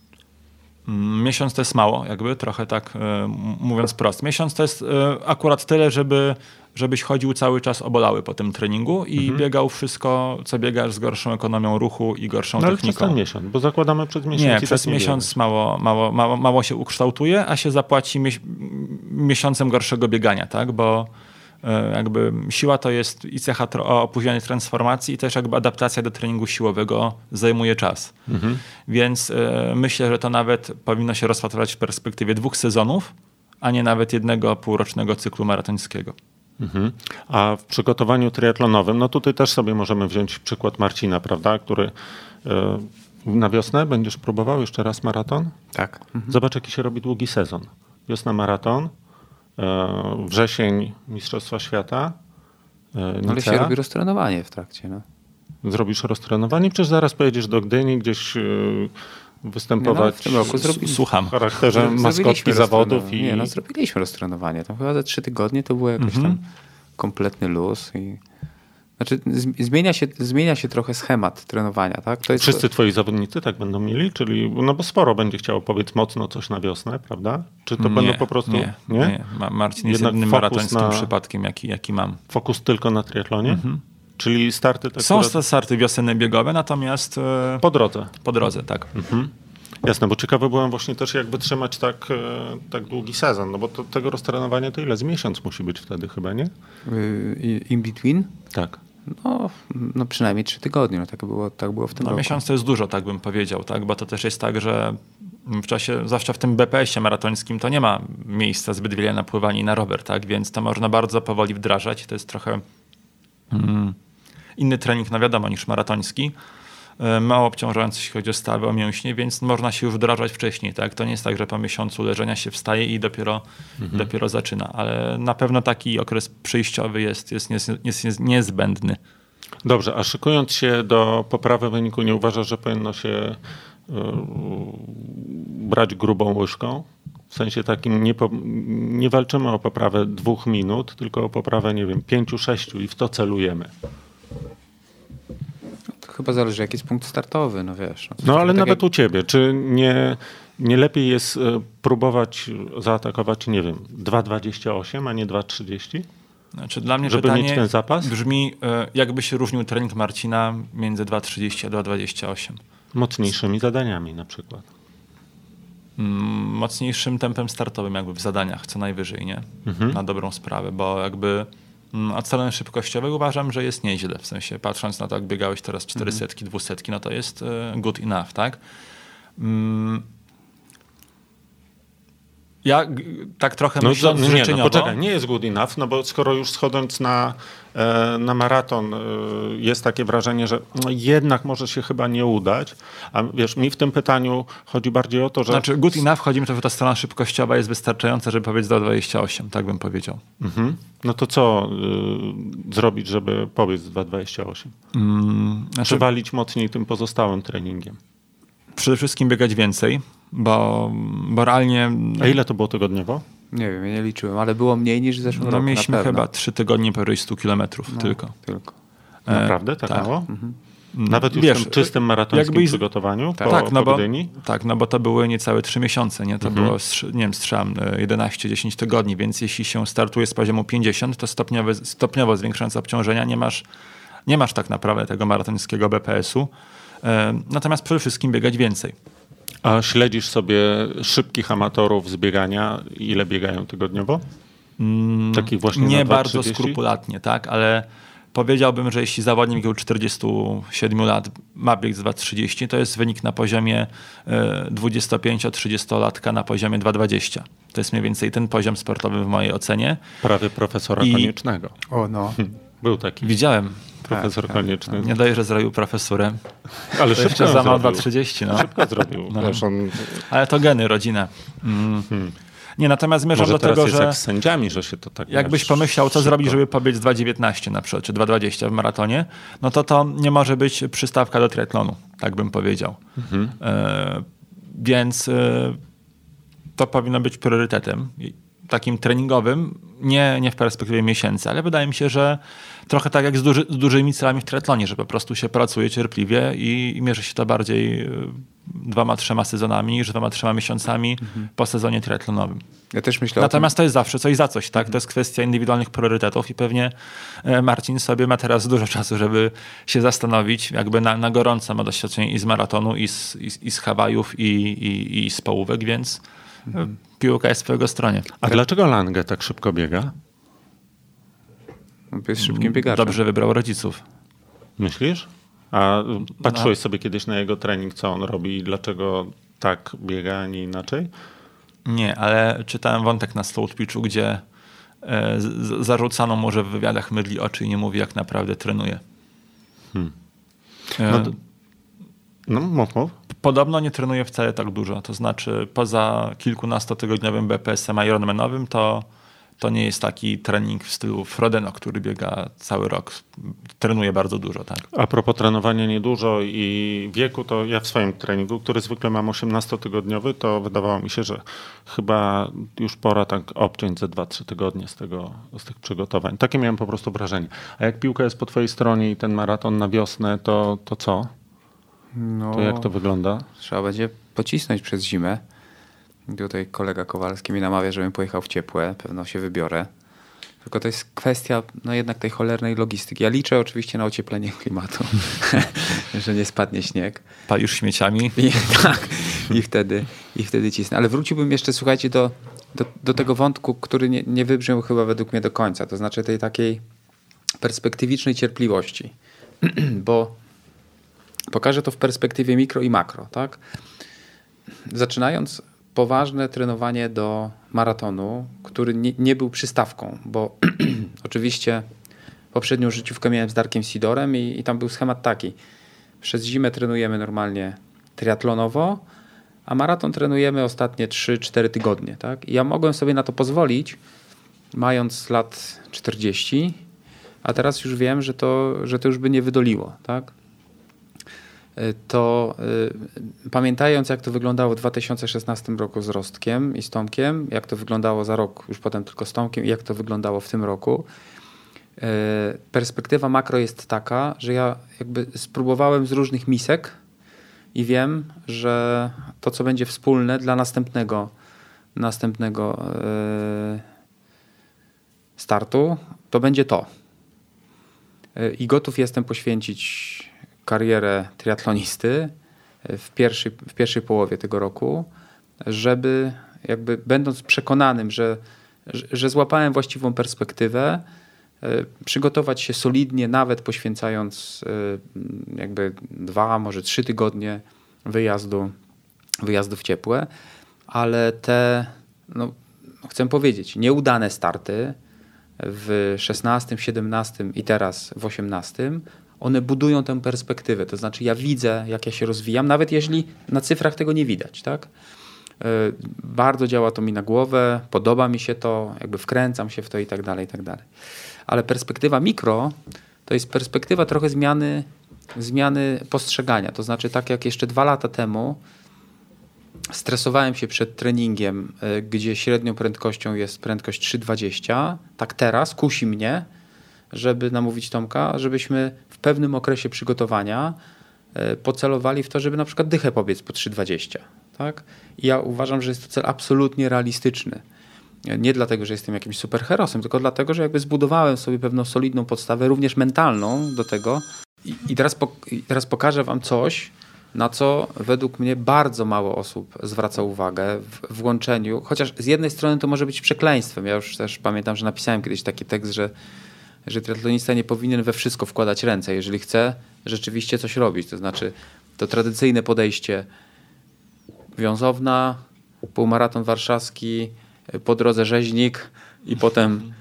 Miesiąc to jest mało, jakby trochę tak e, mówiąc prosto. Miesiąc to jest e, akurat tyle, żeby, żebyś chodził cały czas obolały po tym treningu i mhm. biegał wszystko, co biegasz z gorszą ekonomią ruchu i gorszą no, techniką. Ale przez ten miesiąc, bo zakładamy przez miesiąc. Nie, przez tak miesiąc mało, mało, mało, mało się ukształtuje, a się zapłaci miesiącem gorszego biegania, tak? Bo E, jakby siła to jest i cecha opóźnionej transformacji i też jakby adaptacja do treningu siłowego zajmuje czas. Mhm. Więc e, myślę, że to nawet powinno się rozpatrywać w perspektywie dwóch sezonów, a nie nawet jednego półrocznego cyklu maratońskiego. Mhm. A w przygotowaniu triatlonowym, no tutaj też sobie możemy wziąć przykład Marcina, prawda, który e, na wiosnę będziesz próbował jeszcze raz maraton? Tak. Mhm. Zobacz, jaki się robi długi sezon. Wiosna maraton, E, wrzesień Mistrzostwa Świata. E, Nicea. Ale się robi roztrenowanie w trakcie. No. Zrobisz roztrenowanie, czy zaraz pojedziesz do Gdyni gdzieś występować no, w tym roku zrobi... Słucham. w charakterze maskotki zawodów. I... Nie, no zrobiliśmy roztrenowanie. Tam chyba za trzy tygodnie to było jakoś mhm. tam kompletny luz i znaczy, zmienia się, zmienia się trochę schemat trenowania, tak? To jest... Wszyscy twoi zawodnicy tak będą mieli? Czyli, no bo sporo będzie chciało powiedz mocno coś na wiosnę, prawda? Czy to nie, będą po prostu... Nie, nie? nie. Marcin jest jedynym maratońskim na... przypadkiem, jaki, jaki mam. Fokus tylko na triatlonie? Mhm. Czyli starty... Tak, Są które... starty wiosenne biegowe, natomiast... E, po drodze. Po drodze, tak. Mhm. Jasne, bo ciekawy byłem właśnie też, jak wytrzymać tak, e, tak długi sezon, no bo to, tego roztrenowania to ile? Z miesiąc musi być wtedy chyba, nie? Y, in between? Tak. No, no przynajmniej trzy tygodnie, no tak, było, tak było w tym no, roku. Miesiąc to jest dużo, tak bym powiedział, tak? bo to też jest tak, że w czasie, zwłaszcza w tym BPS-ie maratońskim, to nie ma miejsca zbyt wiele na pływanie i na rower, tak? więc to można bardzo powoli wdrażać. To jest trochę mm, inny trening, no wiadomo, niż maratoński. E, mało obciążający, jeśli chodzi o stawy, o mięśnie, więc można się już wdrażać wcześniej. Tak? To nie jest tak, że po miesiącu leżenia się wstaje i dopiero, mhm. dopiero zaczyna, ale na pewno taki okres przejściowy jest, jest, jest, jest, jest niezbędny. Dobrze, a szykując się do poprawy wyniku, nie uważasz, że powinno się yy, brać grubą łyżką? W sensie takim nie, po, nie walczymy o poprawę dwóch minut, tylko o poprawę, nie wiem, pięciu, sześciu i w to celujemy chyba zależy, jaki jest punkt startowy, no wiesz. No, no ale tak nawet jak... u ciebie, czy nie, nie lepiej jest e, próbować zaatakować, nie wiem, 2,28, a nie 2,30? Znaczy dla mnie Żeby mieć ten zapas? brzmi, e, jakby się różnił trening Marcina między 2,30 a 2,28. Mocniejszymi zadaniami na przykład. Mm, mocniejszym tempem startowym jakby w zadaniach, co najwyżej, nie? Mhm. Na dobrą sprawę, bo jakby Mm, od strony szybkościowej uważam, że jest nieźle. W sensie patrząc na to, jak biegałeś teraz 400, mhm. 200, no to jest e, good enough, tak? Ja tak trochę no, myśląc no, nie, no, poczekaj, nie jest good enough, no bo skoro już schodząc na, e, na maraton e, jest takie wrażenie, że no jednak może się chyba nie udać, a wiesz, mi w tym pytaniu chodzi bardziej o to, że... Znaczy good enough chodzi mi to, że ta strona szybkościowa jest wystarczająca, żeby powiedzieć do 28, tak bym powiedział. Mhm. No to co y, zrobić, żeby pobiec 2,28? Mm, znaczy... Przywalić mocniej tym pozostałym treningiem? Przede wszystkim biegać więcej, bo, bo realnie... A ile to było tygodniowo? Nie wiem, ja nie liczyłem, ale było mniej niż w zeszłym No roku. mieliśmy na pewno. chyba trzy tygodnie po 100 kilometrów No, tylko. tylko. E, Naprawdę? Tak, tak. mało? Mhm. Nawet już Wiesz, w tym czystym maratońskim jakby- przygotowaniu Tak. po, tak, no po bo, tak, no bo to były niecałe trzy miesiące, nie? To Mhm. było, nie wiem, strzelam, e, 11-10 tygodni, więc jeśli się startuje z poziomu 50, to stopniowo, stopniowo zwiększając obciążenia nie masz, nie masz tak naprawdę tego maratońskiego BPS-u. E, natomiast przede wszystkim biegać więcej. A śledzisz sobie szybkich amatorów z biegania? Ile biegają tygodniowo? Takich właśnie Nie na bardzo 2,30? skrupulatnie, tak, ale powiedziałbym, że jeśli zawodnik wieku 47 lat ma bieg z 2,30, to jest wynik na poziomie e, 25-30-latka na poziomie 2,20. To jest mniej więcej ten poziom sportowy w mojej ocenie. Prawie profesora I- koniecznego. O no. (laughs) Był taki Widziałem. profesor tak, konieczny. Nie dość, że zrobił profesurę. Ale To szybko za ma zrobił. 2,30. No. Szybko zrobił. No. On, Ale to geny, rodzina. Mm. Nie, natomiast zmierzam może do tego, jest że... jak z sędziami, że się to tak Jakbyś pomyślał, co szybko. zrobić, żeby pobiec 2,19 na przykład, czy 2,20 w maratonie, no to to nie może być przystawka do triatlonu, tak bym powiedział. Mhm. E, więc e, to powinno być priorytetem. I Takim treningowym, nie, nie w perspektywie miesięcy, ale wydaje mi się, że trochę tak jak z, duży, z dużymi celami w triatlonie, że po prostu się pracuje cierpliwie i, i mierzy się to bardziej e, dwoma, trzema sezonami niż dwoma, trzema miesiącami po sezonie triatlonowym. Ja też myślę Natomiast to jest zawsze coś za coś, tak? To jest kwestia indywidualnych priorytetów i pewnie e, Marcin sobie ma teraz dużo czasu, żeby się zastanowić, jakby na, na gorąco ma doświadczenie i z maratonu, i z, i, i z Hawajów, i, i, i z połówek, więc piłka jest po jego stronie. A dlaczego Lange tak szybko biega? jest szybkim biegaczem. Dobrze wybrał rodziców. Myślisz? A No. patrzyłeś sobie kiedyś na jego trening, co on robi i dlaczego tak biega, a nie inaczej? Nie, ale czytałem wątek na Slow Pitchu, gdzie e, z, zarzucano mu, że w wywiadach mydli oczy i nie mówi, jak naprawdę trenuje. E, No, to- no mów, mów. Podobno nie trenuje wcale tak dużo. To znaczy, poza kilkunastotygodniowym BPS-em Ironmanowym, to, to nie jest taki trening w stylu Frodeno, który biega cały rok. Trenuje bardzo dużo, tak. A propos trenowania niedużo i wieku, to ja w swoim treningu, który zwykle mam 18-tygodniowy, to wydawało mi się, że chyba już pora tak obciąć ze 2-3 tygodnie z, tego, z tych przygotowań. Takie miałem po prostu wrażenie. A jak piłka jest po twojej stronie i ten maraton na wiosnę, to, to co? No, To jak to wygląda? Trzeba będzie pocisnąć przez zimę. Tutaj kolega Kowalski mi namawia, żebym pojechał w ciepłe. Pewno się wybiorę. Tylko to jest kwestia no jednak tej cholernej logistyki. Ja liczę oczywiście na ocieplenie klimatu, (laughs) że nie spadnie śnieg. Palisz śmieciami. I, (laughs) tak, i wtedy, i wtedy cisnę. Ale wróciłbym jeszcze, słuchajcie, do, do, do tego wątku, który nie, nie wybrzmiał chyba według mnie do końca. To znaczy tej takiej perspektywicznej cierpliwości. (clears throat) Bo pokażę to w perspektywie mikro i makro. Tak? Zaczynając poważne trenowanie do maratonu, który nie, nie był przystawką, bo (clears throat) oczywiście poprzednią życiówkę miałem z Darkiem Sidorem i, i tam był schemat taki. Przez zimę trenujemy normalnie triatlonowo, a maraton trenujemy ostatnie 3-4 tygodnie. Tak? I ja mogłem sobie na to pozwolić, mając lat 40, a teraz już wiem, że to, że to już by nie wydoliło. Tak? Y, To y, pamiętając, jak to wyglądało w 2016 roku z Rostkiem i z Tomkiem, jak to wyglądało za rok, już potem tylko z Tomkiem i jak to wyglądało w tym roku, y, perspektywa makro jest taka, że ja jakby spróbowałem z różnych misek i wiem, że to, co będzie wspólne dla następnego, następnego y, startu, to będzie to. Y, I gotów jestem poświęcić karierę triatlonisty y, w pierwszej, w pierwszej połowie tego roku, żeby jakby będąc przekonanym, że, że, złapałem właściwą perspektywę, y, przygotować się solidnie, nawet poświęcając y, jakby dwa, może trzy tygodnie wyjazdu, wyjazdu w ciepłe, ale te, no, chcę powiedzieć, nieudane starty w 16, 17 i teraz w 18, one budują tę perspektywę. To znaczy, ja widzę, jak ja się rozwijam, nawet jeśli na cyfrach tego nie widać. Tak? Y, Bardzo działa to mi na głowę, podoba mi się to, jakby wkręcam się w to i tak dalej, i tak dalej. Ale perspektywa mikro to jest perspektywa trochę zmiany, zmiany postrzegania. To znaczy, tak jak jeszcze dwa lata temu stresowałem się przed treningiem, y, gdzie średnią prędkością jest prędkość 3,20, tak teraz kusi mnie, żeby namówić Tomka, żebyśmy pewnym okresie przygotowania y, pocelowali w to, żeby na przykład dychę pobiec po 3,20. Tak? I ja uważam, że jest to cel absolutnie realistyczny. Nie dlatego, że jestem jakimś superherosem, tylko dlatego, że jakby zbudowałem sobie pewną solidną podstawę, również mentalną do tego. I, i teraz, po, i teraz pokażę wam coś, na co według mnie bardzo mało osób zwraca uwagę w, w łączeniu, chociaż z jednej strony to może być przekleństwem. Ja już też pamiętam, że napisałem kiedyś taki tekst, że, że triatlonista nie powinien we wszystko wkładać ręce, jeżeli chce rzeczywiście coś robić. To znaczy to tradycyjne podejście wiązowna, półmaraton warszawski, po drodze rzeźnik i potem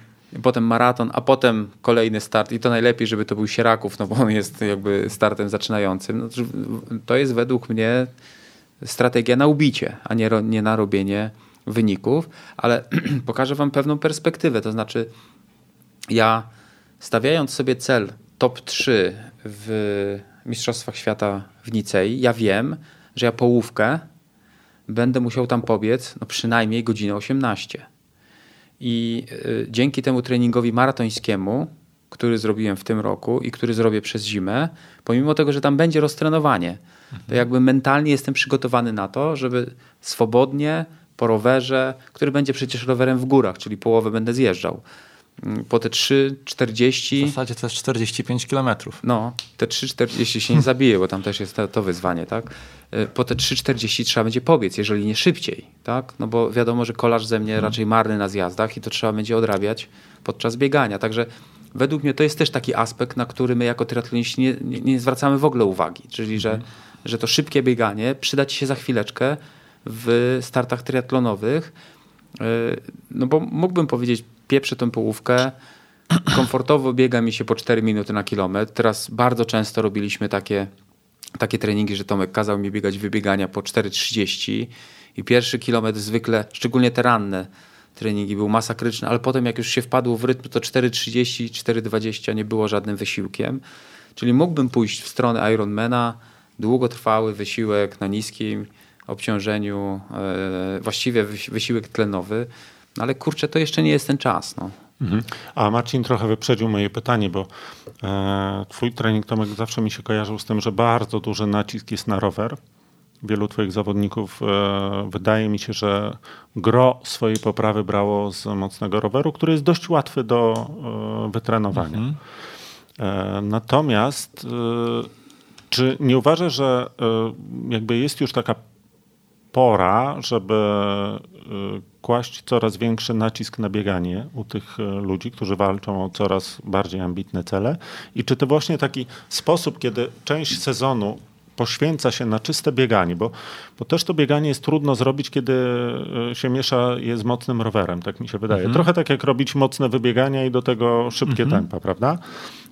potem maraton, a potem kolejny start i to najlepiej, żeby to był Sieraków, no bo on jest jakby startem zaczynającym. No, to jest według mnie strategia na ubicie, a nie, nie na robienie wyników, ale (clears throat) pokażę wam pewną perspektywę, to znaczy ja stawiając sobie cel top 3 w Mistrzostwach Świata w Nicei, ja wiem, że ja połówkę będę musiał tam pobiec no przynajmniej godzinę 18 i y, dzięki temu treningowi maratońskiemu, który zrobiłem w tym roku i który zrobię przez zimę, pomimo tego, że tam będzie roztrenowanie, to jakby mentalnie jestem przygotowany na to, żeby swobodnie po rowerze, który będzie przecież rowerem w górach, czyli połowę będę zjeżdżał, po te 3,40. W zasadzie to jest 45 kilometrów. No, te 3,40 się nie (laughs) zabije, bo tam też jest to, to wyzwanie, tak? Y, po te 3,40 trzeba będzie pobiec, jeżeli nie szybciej, tak? No bo wiadomo, że kolarz ze mnie hmm. raczej marny na zjazdach i to trzeba będzie odrabiać podczas biegania. Także według mnie to jest też taki aspekt, na który my jako triatloniści nie, nie, nie zwracamy w ogóle uwagi. Czyli, że, hmm. że to szybkie bieganie przyda ci się za chwileczkę w startach triatlonowych. Y, no bo mógłbym powiedzieć, pieprzę tą połówkę, komfortowo biega mi się po 4 minuty na kilometr. Teraz bardzo często robiliśmy takie, takie treningi, że Tomek kazał mi biegać wybiegania po 4,30 i pierwszy kilometr zwykle, szczególnie te ranne treningi, był masakryczny, ale potem jak już się wpadło w rytm, to 4,30, 4,20 nie było żadnym wysiłkiem. Czyli mógłbym pójść w stronę Ironmana, długotrwały wysiłek na niskim obciążeniu, e, właściwie wysiłek tlenowy, no ale kurczę, to jeszcze nie jest ten czas. No. Mhm. A Marcin trochę wyprzedził moje pytanie, bo e, twój trening Tomek zawsze mi się kojarzył z tym, że bardzo duży nacisk jest na rower. Wielu twoich zawodników e, wydaje mi się, że gro swojej poprawy brało z mocnego roweru, który jest dość łatwy do e, wytrenowania. Mhm. E, natomiast e, czy nie uważasz, że e, jakby jest już taka pora, żeby kłaść coraz większy nacisk na bieganie u tych e, ludzi, którzy walczą o coraz bardziej ambitne cele. I czy to właśnie taki sposób, kiedy część sezonu poświęca się na czyste bieganie, bo, bo też to bieganie jest trudno zrobić, kiedy e, się miesza je z mocnym rowerem, tak mi się wydaje. Mhm. Trochę tak jak robić mocne wybiegania i do tego szybkie mhm. tempa, prawda?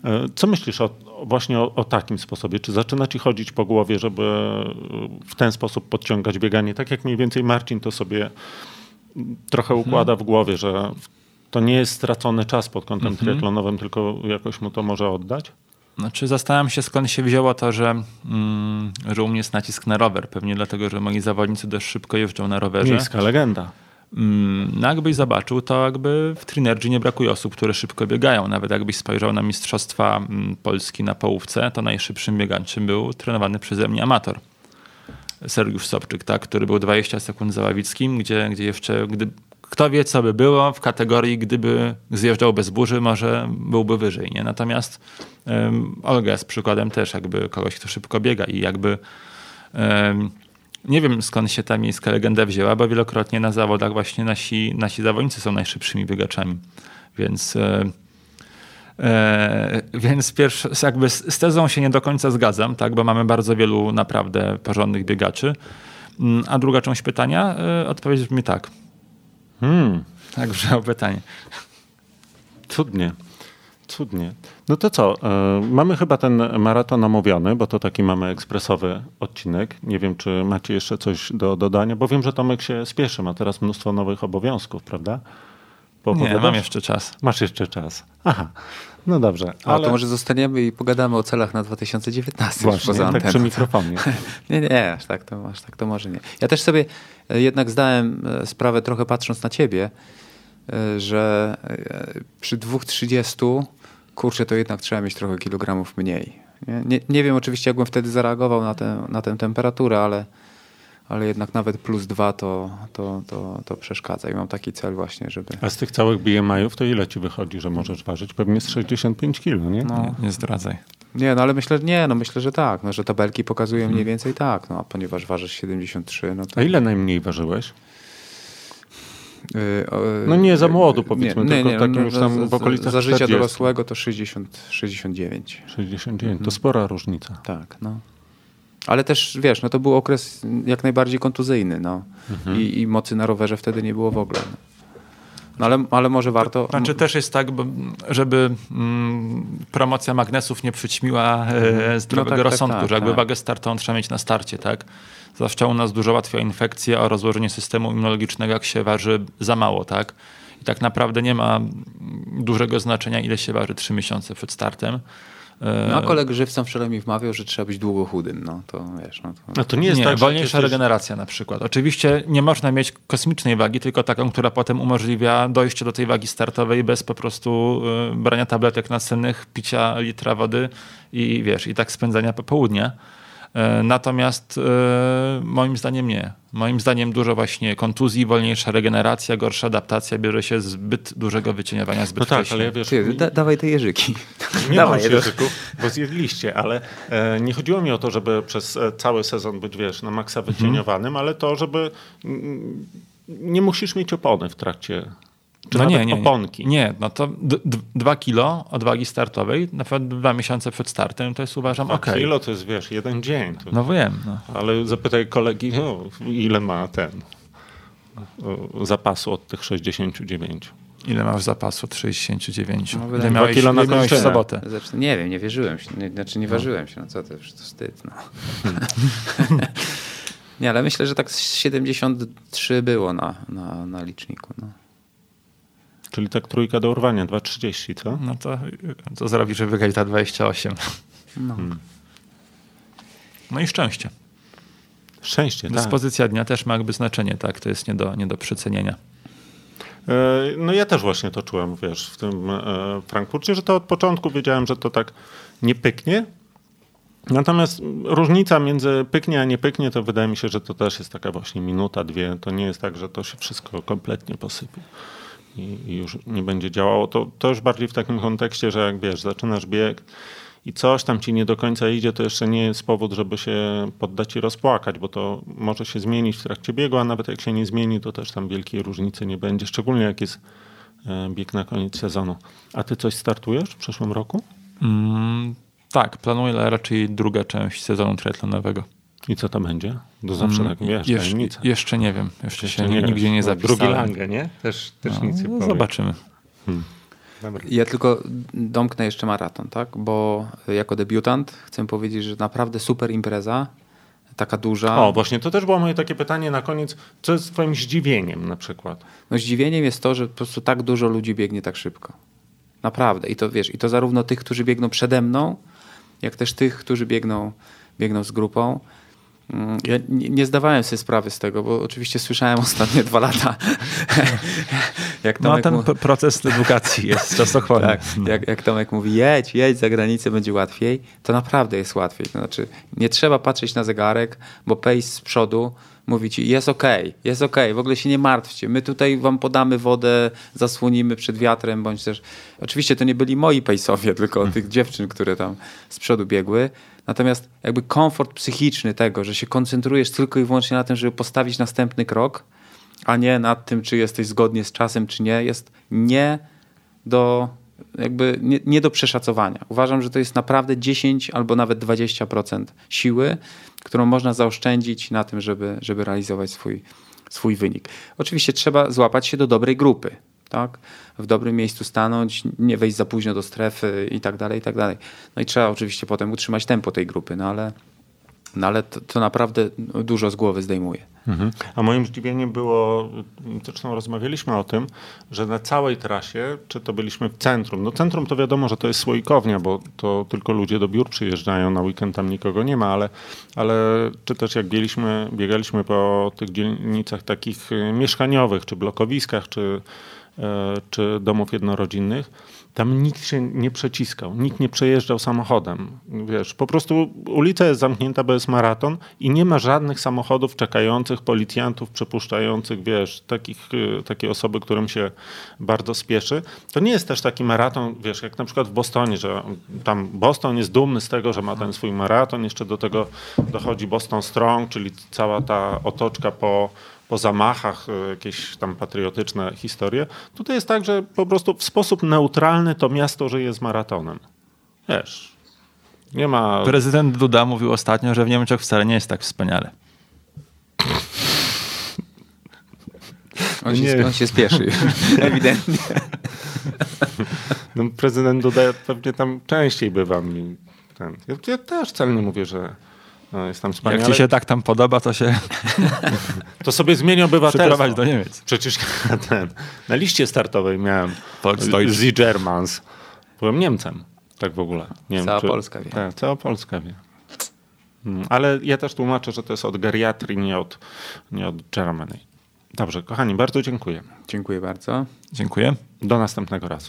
E, co myślisz o, właśnie o, o, takim sposobie? Czy zaczyna ci chodzić po głowie, żeby w ten sposób podciągać bieganie? Tak jak mniej więcej Marcin to sobie trochę mhm. układa w głowie, że to nie jest stracony czas pod kątem mhm. triatlonowym, tylko jakoś mu to może oddać? Znaczy zastanawiam się skąd się wzięło to, że, mm, że u mnie jest nacisk na rower. Pewnie dlatego, że moi zawodnicy dość szybko jeżdżą na rowerze. Miejska legenda. Mm, no jakbyś zobaczył, to jakby w Trinergy nie brakuje osób, które szybko biegają. Nawet jakbyś spojrzał na Mistrzostwa mm, Polski na połówce, to najszybszym biegaczem był trenowany przeze mnie amator. Sergiusz Sobczyk, tak, który był 20 sekund za Ławickim, gdzie, gdzie jeszcze, gdy, kto wie, co by było w kategorii, gdyby zjeżdżał bez burzy, może byłby wyżej. Nie? Natomiast um, Olga jest przykładem też jakby kogoś, kto szybko biega i jakby um, nie wiem skąd się ta miejska legenda wzięła, bo wielokrotnie na zawodach właśnie nasi, nasi zawodnicy są najszybszymi biegaczami. Więc um, więc pierwszy, jakby z, tezą się nie do końca zgadzam, tak, bo mamy bardzo wielu naprawdę porządnych biegaczy. Mm, a druga część pytania, e, odpowiedź brzmi tak. Hmm. Tak brzmiało pytanie. Cudnie. Cudnie. No to co? E, mamy chyba ten maraton omówiony, bo to taki mamy ekspresowy odcinek. Nie wiem, czy macie jeszcze coś do dodania, bo wiem, że Tomek się spieszy, ma teraz mnóstwo nowych obowiązków, prawda? Nie, mam jeszcze czas. Masz jeszcze czas. Aha. No dobrze. Ale... A to może zostaniemy i pogadamy o celach na 2019 Właśnie, poza tak przy mikrofonie. (laughs) nie, nie, aż tak, to, aż tak to może nie. Ja też sobie e, jednak zdałem e, sprawę, trochę patrząc na ciebie, e, że przy 2,30 kurczę, to jednak trzeba mieć trochę kilogramów mniej. Nie, nie, nie wiem oczywiście, jakbym wtedy zareagował na tę, na tę temperaturę, ale ale jednak nawet plus dwa to, to, to, to przeszkadza i mam taki cel właśnie, żeby... A z tych całych BMI-ów to ile ci wychodzi, że możesz ważyć? Pewnie z 65 kilo, nie? No, nie, nie zdradzaj. Nie, no ale myślę, nie, no myślę, że tak, no, że tabelki pokazują mniej więcej tak, no a ponieważ ważysz 73, no to... A ile najmniej ważyłeś? Yy, no nie za młodu powiedzmy, nie, tylko nie, takim no, już tam w okolicach Za życia 40. dorosłego to 60, 69. 69, to spora różnica. Tak, no. Ale też, wiesz, no to był okres jak najbardziej kontuzyjny, no. Mhm. I, I, mocy na rowerze wtedy nie było w ogóle. No ale, ale może warto... Znaczy też jest tak, żeby mm, promocja magnesów nie przyćmiła e, mhm. zdrowego no tak, rozsądku, tak, tak, że jakby tak. wagę startową trzeba mieć na starcie, tak? Zwłaszcza u nas dużo łatwiej o infekcję, o rozłożenie systemu immunologicznego, jak się waży za mało, tak? I tak naprawdę nie ma dużego znaczenia, ile się waży 3 miesiące przed startem. No a kolega żywcem wczoraj mi wmawiał, że trzeba być długo chudym. No to wiesz. No to, no to nie jest nie, tak, wolniejsza jesteś... regeneracja na przykład. Oczywiście nie można mieć kosmicznej wagi, tylko taką, która potem umożliwia dojście do tej wagi startowej bez po prostu y, brania tabletek nasennych, picia litra wody i wiesz, i tak spędzania popołudnia. E, natomiast e, moim zdaniem nie. Moim zdaniem dużo właśnie kontuzji, wolniejsza regeneracja, gorsza adaptacja bierze się z zbyt dużego wycieniowania zbyt no tak, wcześnie. ale ja wiesz, Ty, da, dawaj te jeżyki. Nie (laughs) dawaj mam jeżyków, bo zjedliście, ale e, nie chodziło mi o to, żeby przez e, cały sezon być, wiesz, na maksa wycieniowanym, mhm. ale to, żeby mm, nie musisz mieć opony w trakcie czy no nie, nie, oponki. Nie, no to dwa kilo odwagi startowej, na przykład dwa miesiące przed startem, to jest uważam ok. kilo to jest, wiesz, jeden dzień. To... No wiem. No. Ale zapytaj kolegi, no, ile ma ten zapasu od tych 69. Ile masz zapasu od 69? No, ile miałeś, kilo na miałeś w sobotę? Znaczy, nie wiem, nie wierzyłem się. Nie, znaczy nie no. ważyłem się. No co to, to wstyd. No. (laughs) nie, ale myślę, że tak 73 było na, na, na liczniku. No. Czyli tak trójka do urwania, 2,30, co? No to, to zrobi, że wygrać ta 28. No. Hmm. no i szczęście. Szczęście, tak. Dyspozycja dnia też ma jakby znaczenie, tak? To jest nie do, nie do przecenienia. E, no ja też właśnie to czułem, wiesz, w tym e, Frankfurcie, że to od początku wiedziałem, że to tak nie pyknie. Natomiast różnica między pyknie a nie pyknie, to wydaje mi się, że to też jest taka właśnie minuta, dwie. To nie jest tak, że to się wszystko kompletnie posypie i, i już nie będzie działało. To, to już bardziej w takim kontekście, że jak wiesz, zaczynasz bieg i coś tam ci nie do końca idzie, to jeszcze nie jest powód, żeby się poddać i rozpłakać, bo to może się zmienić w trakcie biegu, a nawet jak się nie zmieni, to też tam wielkiej różnicy nie będzie, szczególnie jak jest e, bieg na koniec sezonu. A ty coś startujesz w przyszłym roku? Mm, tak, planuję raczej druga część sezonu triatlonowego. I co to będzie? Do zawsze mm, tak wiesz, Jesz, Jeszcze nie wiem. Jeszcze, jeszcze się nie nigdzie nie zapisałem. Drugi Lange, nie? Też, też no, nic nie no, Zobaczymy. Hmm. Ja tylko domknę jeszcze maraton, tak? Bo jako debiutant chcę powiedzieć, że naprawdę super impreza, taka duża. O, właśnie to też było moje takie pytanie na koniec. Co jest twoim zdziwieniem na przykład? No zdziwieniem jest to, że po prostu tak dużo ludzi biegnie tak szybko. Naprawdę. I to wiesz, i to zarówno tych, którzy biegną przede mną, jak też tych, którzy biegną, biegną z grupą. Ja nie zdawałem sobie sprawy z tego, bo oczywiście słyszałem (laughs) ostatnie dwa lata. (laughs) jak Tomek no ten mówi... proces edukacji jest (laughs) czasochłonny. tak, jak, jak Tomek mówi, jedź, jedź za granicę, będzie łatwiej, to naprawdę jest łatwiej. To znaczy, nie trzeba patrzeć na zegarek, bo pace z przodu mówi ci, jest ok, jest ok, w ogóle się nie martwcie, my tutaj wam podamy wodę, zasłonimy przed wiatrem, bądź też... Oczywiście to nie byli moi pejsowie, tylko tych dziewczyn, które tam z przodu biegły, Natomiast jakby komfort psychiczny tego, że się koncentrujesz tylko i wyłącznie na tym, żeby postawić następny krok, a nie nad tym, czy jesteś zgodnie z czasem, czy nie, jest nie do, jakby nie, nie do przeszacowania. Uważam, że to jest naprawdę 10 albo nawet 20% siły, którą można zaoszczędzić na tym, żeby, żeby realizować swój, swój wynik. Oczywiście trzeba złapać się do dobrej grupy tak? w dobrym miejscu stanąć, nie wejść za późno do strefy i tak dalej, i tak dalej. No i trzeba oczywiście potem utrzymać tempo tej grupy, no ale, no ale to, to naprawdę dużo z głowy zdejmuje. Mhm. A moim zdziwieniem było, zresztą rozmawialiśmy o tym, że na całej trasie, czy to byliśmy w centrum, no centrum to wiadomo, że to jest słoikownia, bo to tylko ludzie do biur przyjeżdżają, na weekend tam nikogo nie ma, ale, ale czy też jak biegaliśmy, biegaliśmy po tych dzielnicach takich y, mieszkaniowych, czy blokowiskach, czy, czy domów jednorodzinnych, tam nikt się nie przeciskał, nikt nie przejeżdżał samochodem. Wiesz, po prostu ulica jest zamknięta, bo jest maraton i nie ma żadnych samochodów czekających, policjantów przepuszczających, wiesz, takich, y, takie osoby, którym się bardzo spieszy. To nie jest też taki maraton, wiesz, jak na przykład w Bostonie, że tam Boston jest dumny z tego, że ma ten swój maraton, jeszcze do tego dochodzi Boston Strong, czyli cała ta otoczka po po zamachach, e, jakieś tam patriotyczne historie. Tutaj jest tak, że po prostu w sposób neutralny to miasto żyje z maratonem. Wiesz, nie ma... Prezydent Duda mówił ostatnio, że w Niemczech wcale nie jest tak wspaniale. On się, nie. on się spieszy, (laughs) ewidentnie. No, prezydent Duda pewnie tam częściej bywam. Ten. Ja, ja też wcale nie mówię, że no, jest tam wspaniale. Jak ci się tak tam podoba, to się... (laughs) to sobie zmieni (laughs) obywatelstwo. do Niemiec. Przecież (laughs) ten, na liście startowej miałem Z Germans. Byłem Niemcem. Tak w ogóle. Nie wiem, cała czy, Polska wie. Tak, cała Polska wie. Hmm, ale ja też tłumaczę, że to jest od geriatrii, nie od, nie od Germany. Dobrze, kochani, bardzo dziękuję. Dziękuję bardzo. Dziękuję. Do następnego razu.